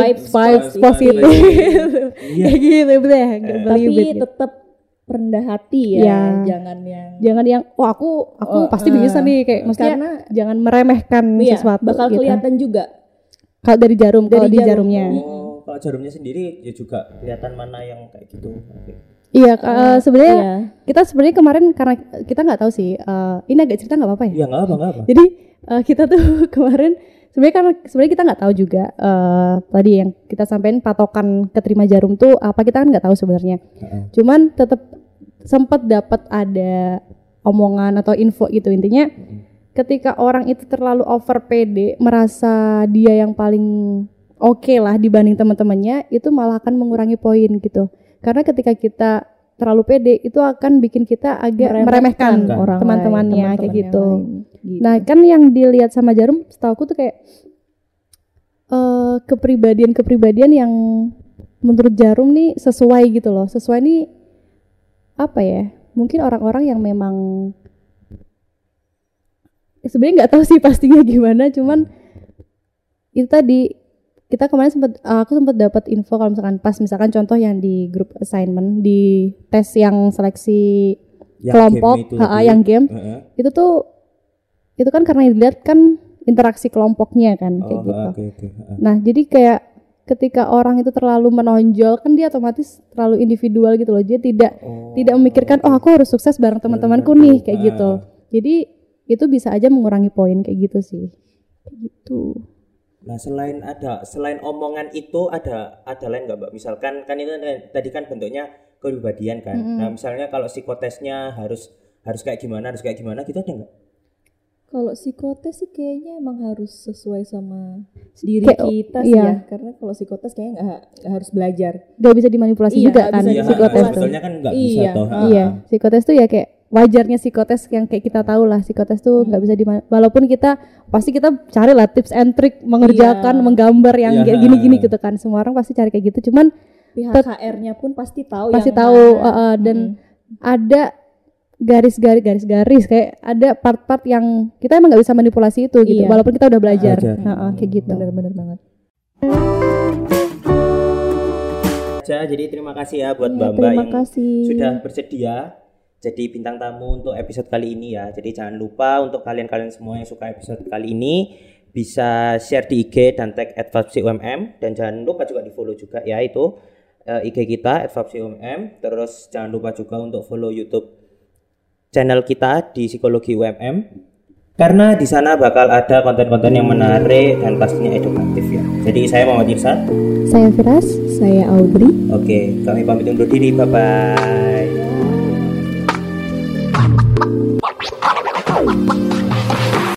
Speaker 3: Vibes
Speaker 2: vibes
Speaker 1: positif. Iya.
Speaker 2: Kayak gitu ya. nggak
Speaker 3: Tapi
Speaker 2: gitu.
Speaker 3: tetap rendah hati ya,
Speaker 2: Iya.
Speaker 3: jangan yang
Speaker 2: Jangan yang oh aku aku
Speaker 3: Oh,
Speaker 2: pasti
Speaker 3: eh,
Speaker 2: bisa nih kayak maksudnya
Speaker 3: karena
Speaker 2: jangan meremehkan
Speaker 3: iya,
Speaker 2: sesuatu
Speaker 3: bakal
Speaker 2: gitu.
Speaker 3: kelihatan juga.
Speaker 2: Kalau dari jarum, kalau
Speaker 3: Dari
Speaker 2: di
Speaker 3: jarum.
Speaker 2: jarumnya.
Speaker 1: Oh, kalau jarumnya sendiri ya juga kelihatan mana yang kayak gitu.
Speaker 2: Iya, eh, sebenarnya
Speaker 3: Iya.
Speaker 2: kita sebenarnya kemarin karena kita nggak tahu sih. eh, ini agak cerita nggak apa-apa ya?
Speaker 1: Iya nggak apa nggak apa.
Speaker 2: Jadi eh, kita tuh kemarin sebenarnya karena sebenarnya kita nggak tahu juga eh, tadi yang kita sampaikan patokan keterima jarum tuh apa kita kan nggak tahu sebenarnya.
Speaker 1: Heeh.
Speaker 2: Cuman tetap sempat dapat ada omongan atau info gitu intinya ketika orang itu terlalu over PD merasa dia yang paling oke lah dibanding teman-temannya itu malah akan mengurangi poin gitu karena ketika kita terlalu pede itu akan bikin kita agak meremehkan,
Speaker 1: Meremehkan
Speaker 3: orang
Speaker 2: teman-temannya kayak gitu.
Speaker 3: lain, gitu.
Speaker 2: Nah kan yang dilihat sama jarum, setahu aku tuh kayak eh kepribadian-kepribadian yang menurut jarum nih sesuai gitu loh. Sesuai nih apa ya? Mungkin orang-orang yang memang Eh, sebenarnya nggak tahu sih pastinya gimana. Cuman itu tadi kita kemarin sempat aku sempat dapat info kalau misalkan pas misalkan contoh yang di grup assignment di tes yang seleksi
Speaker 1: Yang
Speaker 2: kelompok
Speaker 1: game itu
Speaker 2: ha, yang game
Speaker 1: Heeh.
Speaker 2: itu tuh itu kan karena dilihat kan interaksi kelompoknya kan kayak
Speaker 1: Oh,
Speaker 2: gitu.
Speaker 1: oke oke. Heeh.
Speaker 2: Nah, jadi kayak ketika orang itu terlalu menonjol kan dia otomatis terlalu individual gitu loh. Dia tidak
Speaker 1: Oh,
Speaker 2: tidak memikirkan oh aku harus sukses bareng teman-temanku
Speaker 1: Benar,
Speaker 2: nih kayak
Speaker 1: Ah.
Speaker 2: gitu. Jadi itu bisa aja mengurangi poin kayak gitu sih. Kayak gitu.
Speaker 1: Nah selain ada selain omongan itu ada ada lain nggak mbak? Misalkan kan itu tadi kan bentuknya kepribadian kan. Nah misalnya kalau psikotesnya harus harus kayak gimana harus kayak gimana gitu ada nggak?
Speaker 3: Kalau psikotes sih kayaknya emang harus sesuai sama diri
Speaker 2: Kayak-
Speaker 3: kita sih
Speaker 2: iya.
Speaker 3: ya. Karena kalau psikotes kayaknya nggak nggak harus belajar.
Speaker 2: Gak bisa dimanipulasi
Speaker 3: Iya,
Speaker 2: juga
Speaker 3: nggak
Speaker 2: kan
Speaker 3: bisa
Speaker 1: Iya,
Speaker 2: psikotes tuh.
Speaker 1: kan nggak bisa
Speaker 3: Iya,
Speaker 1: toh.
Speaker 3: ah.
Speaker 2: Iya, psikotes tuh ya kayak wajarnya psikotes yang kayak kita tahu lah psikotes tuh nggak bisa di walaupun kita pasti kita cari lah tips and trick mengerjakan
Speaker 3: Iya.
Speaker 2: menggambar yang
Speaker 1: Iya.
Speaker 2: kayak gini-gini gitu kan semua orang pasti cari kayak gitu cuman
Speaker 3: Pihak HR-nya pun pasti tahu
Speaker 2: pasti
Speaker 3: yang
Speaker 2: tahu uh, uh, dan
Speaker 3: Mm-mm.
Speaker 2: ada garis-garis garis-garis kayak ada part-part yang kita emang nggak bisa manipulasi itu gitu
Speaker 3: Iya.
Speaker 2: walaupun kita udah
Speaker 1: belajar.
Speaker 2: Uh, uh, kayak gitu
Speaker 3: bener-bener banget.
Speaker 1: Aja, jadi terima kasih ya buat
Speaker 3: Iya,
Speaker 1: mbak mbak
Speaker 3: terima
Speaker 1: yang
Speaker 3: kasih.
Speaker 1: sudah bersedia jadi bintang tamu untuk episode kali ini ya. Jadi jangan lupa untuk kalian-kalian semua yang suka episode kali ini bisa share di IG dan tag @fabsi_umm dan jangan lupa juga di follow juga ya itu eh, IG kita @fabsi_umm. Terus jangan lupa juga untuk follow YouTube channel kita di Psikologi UMM karena di sana bakal ada konten-konten yang menarik dan pastinya edukatif ya. Jadi saya Muhammad Irsan.
Speaker 2: saya Firas
Speaker 3: Saya Audrey.
Speaker 1: Oke, kami pamit undur diri. Bye bye.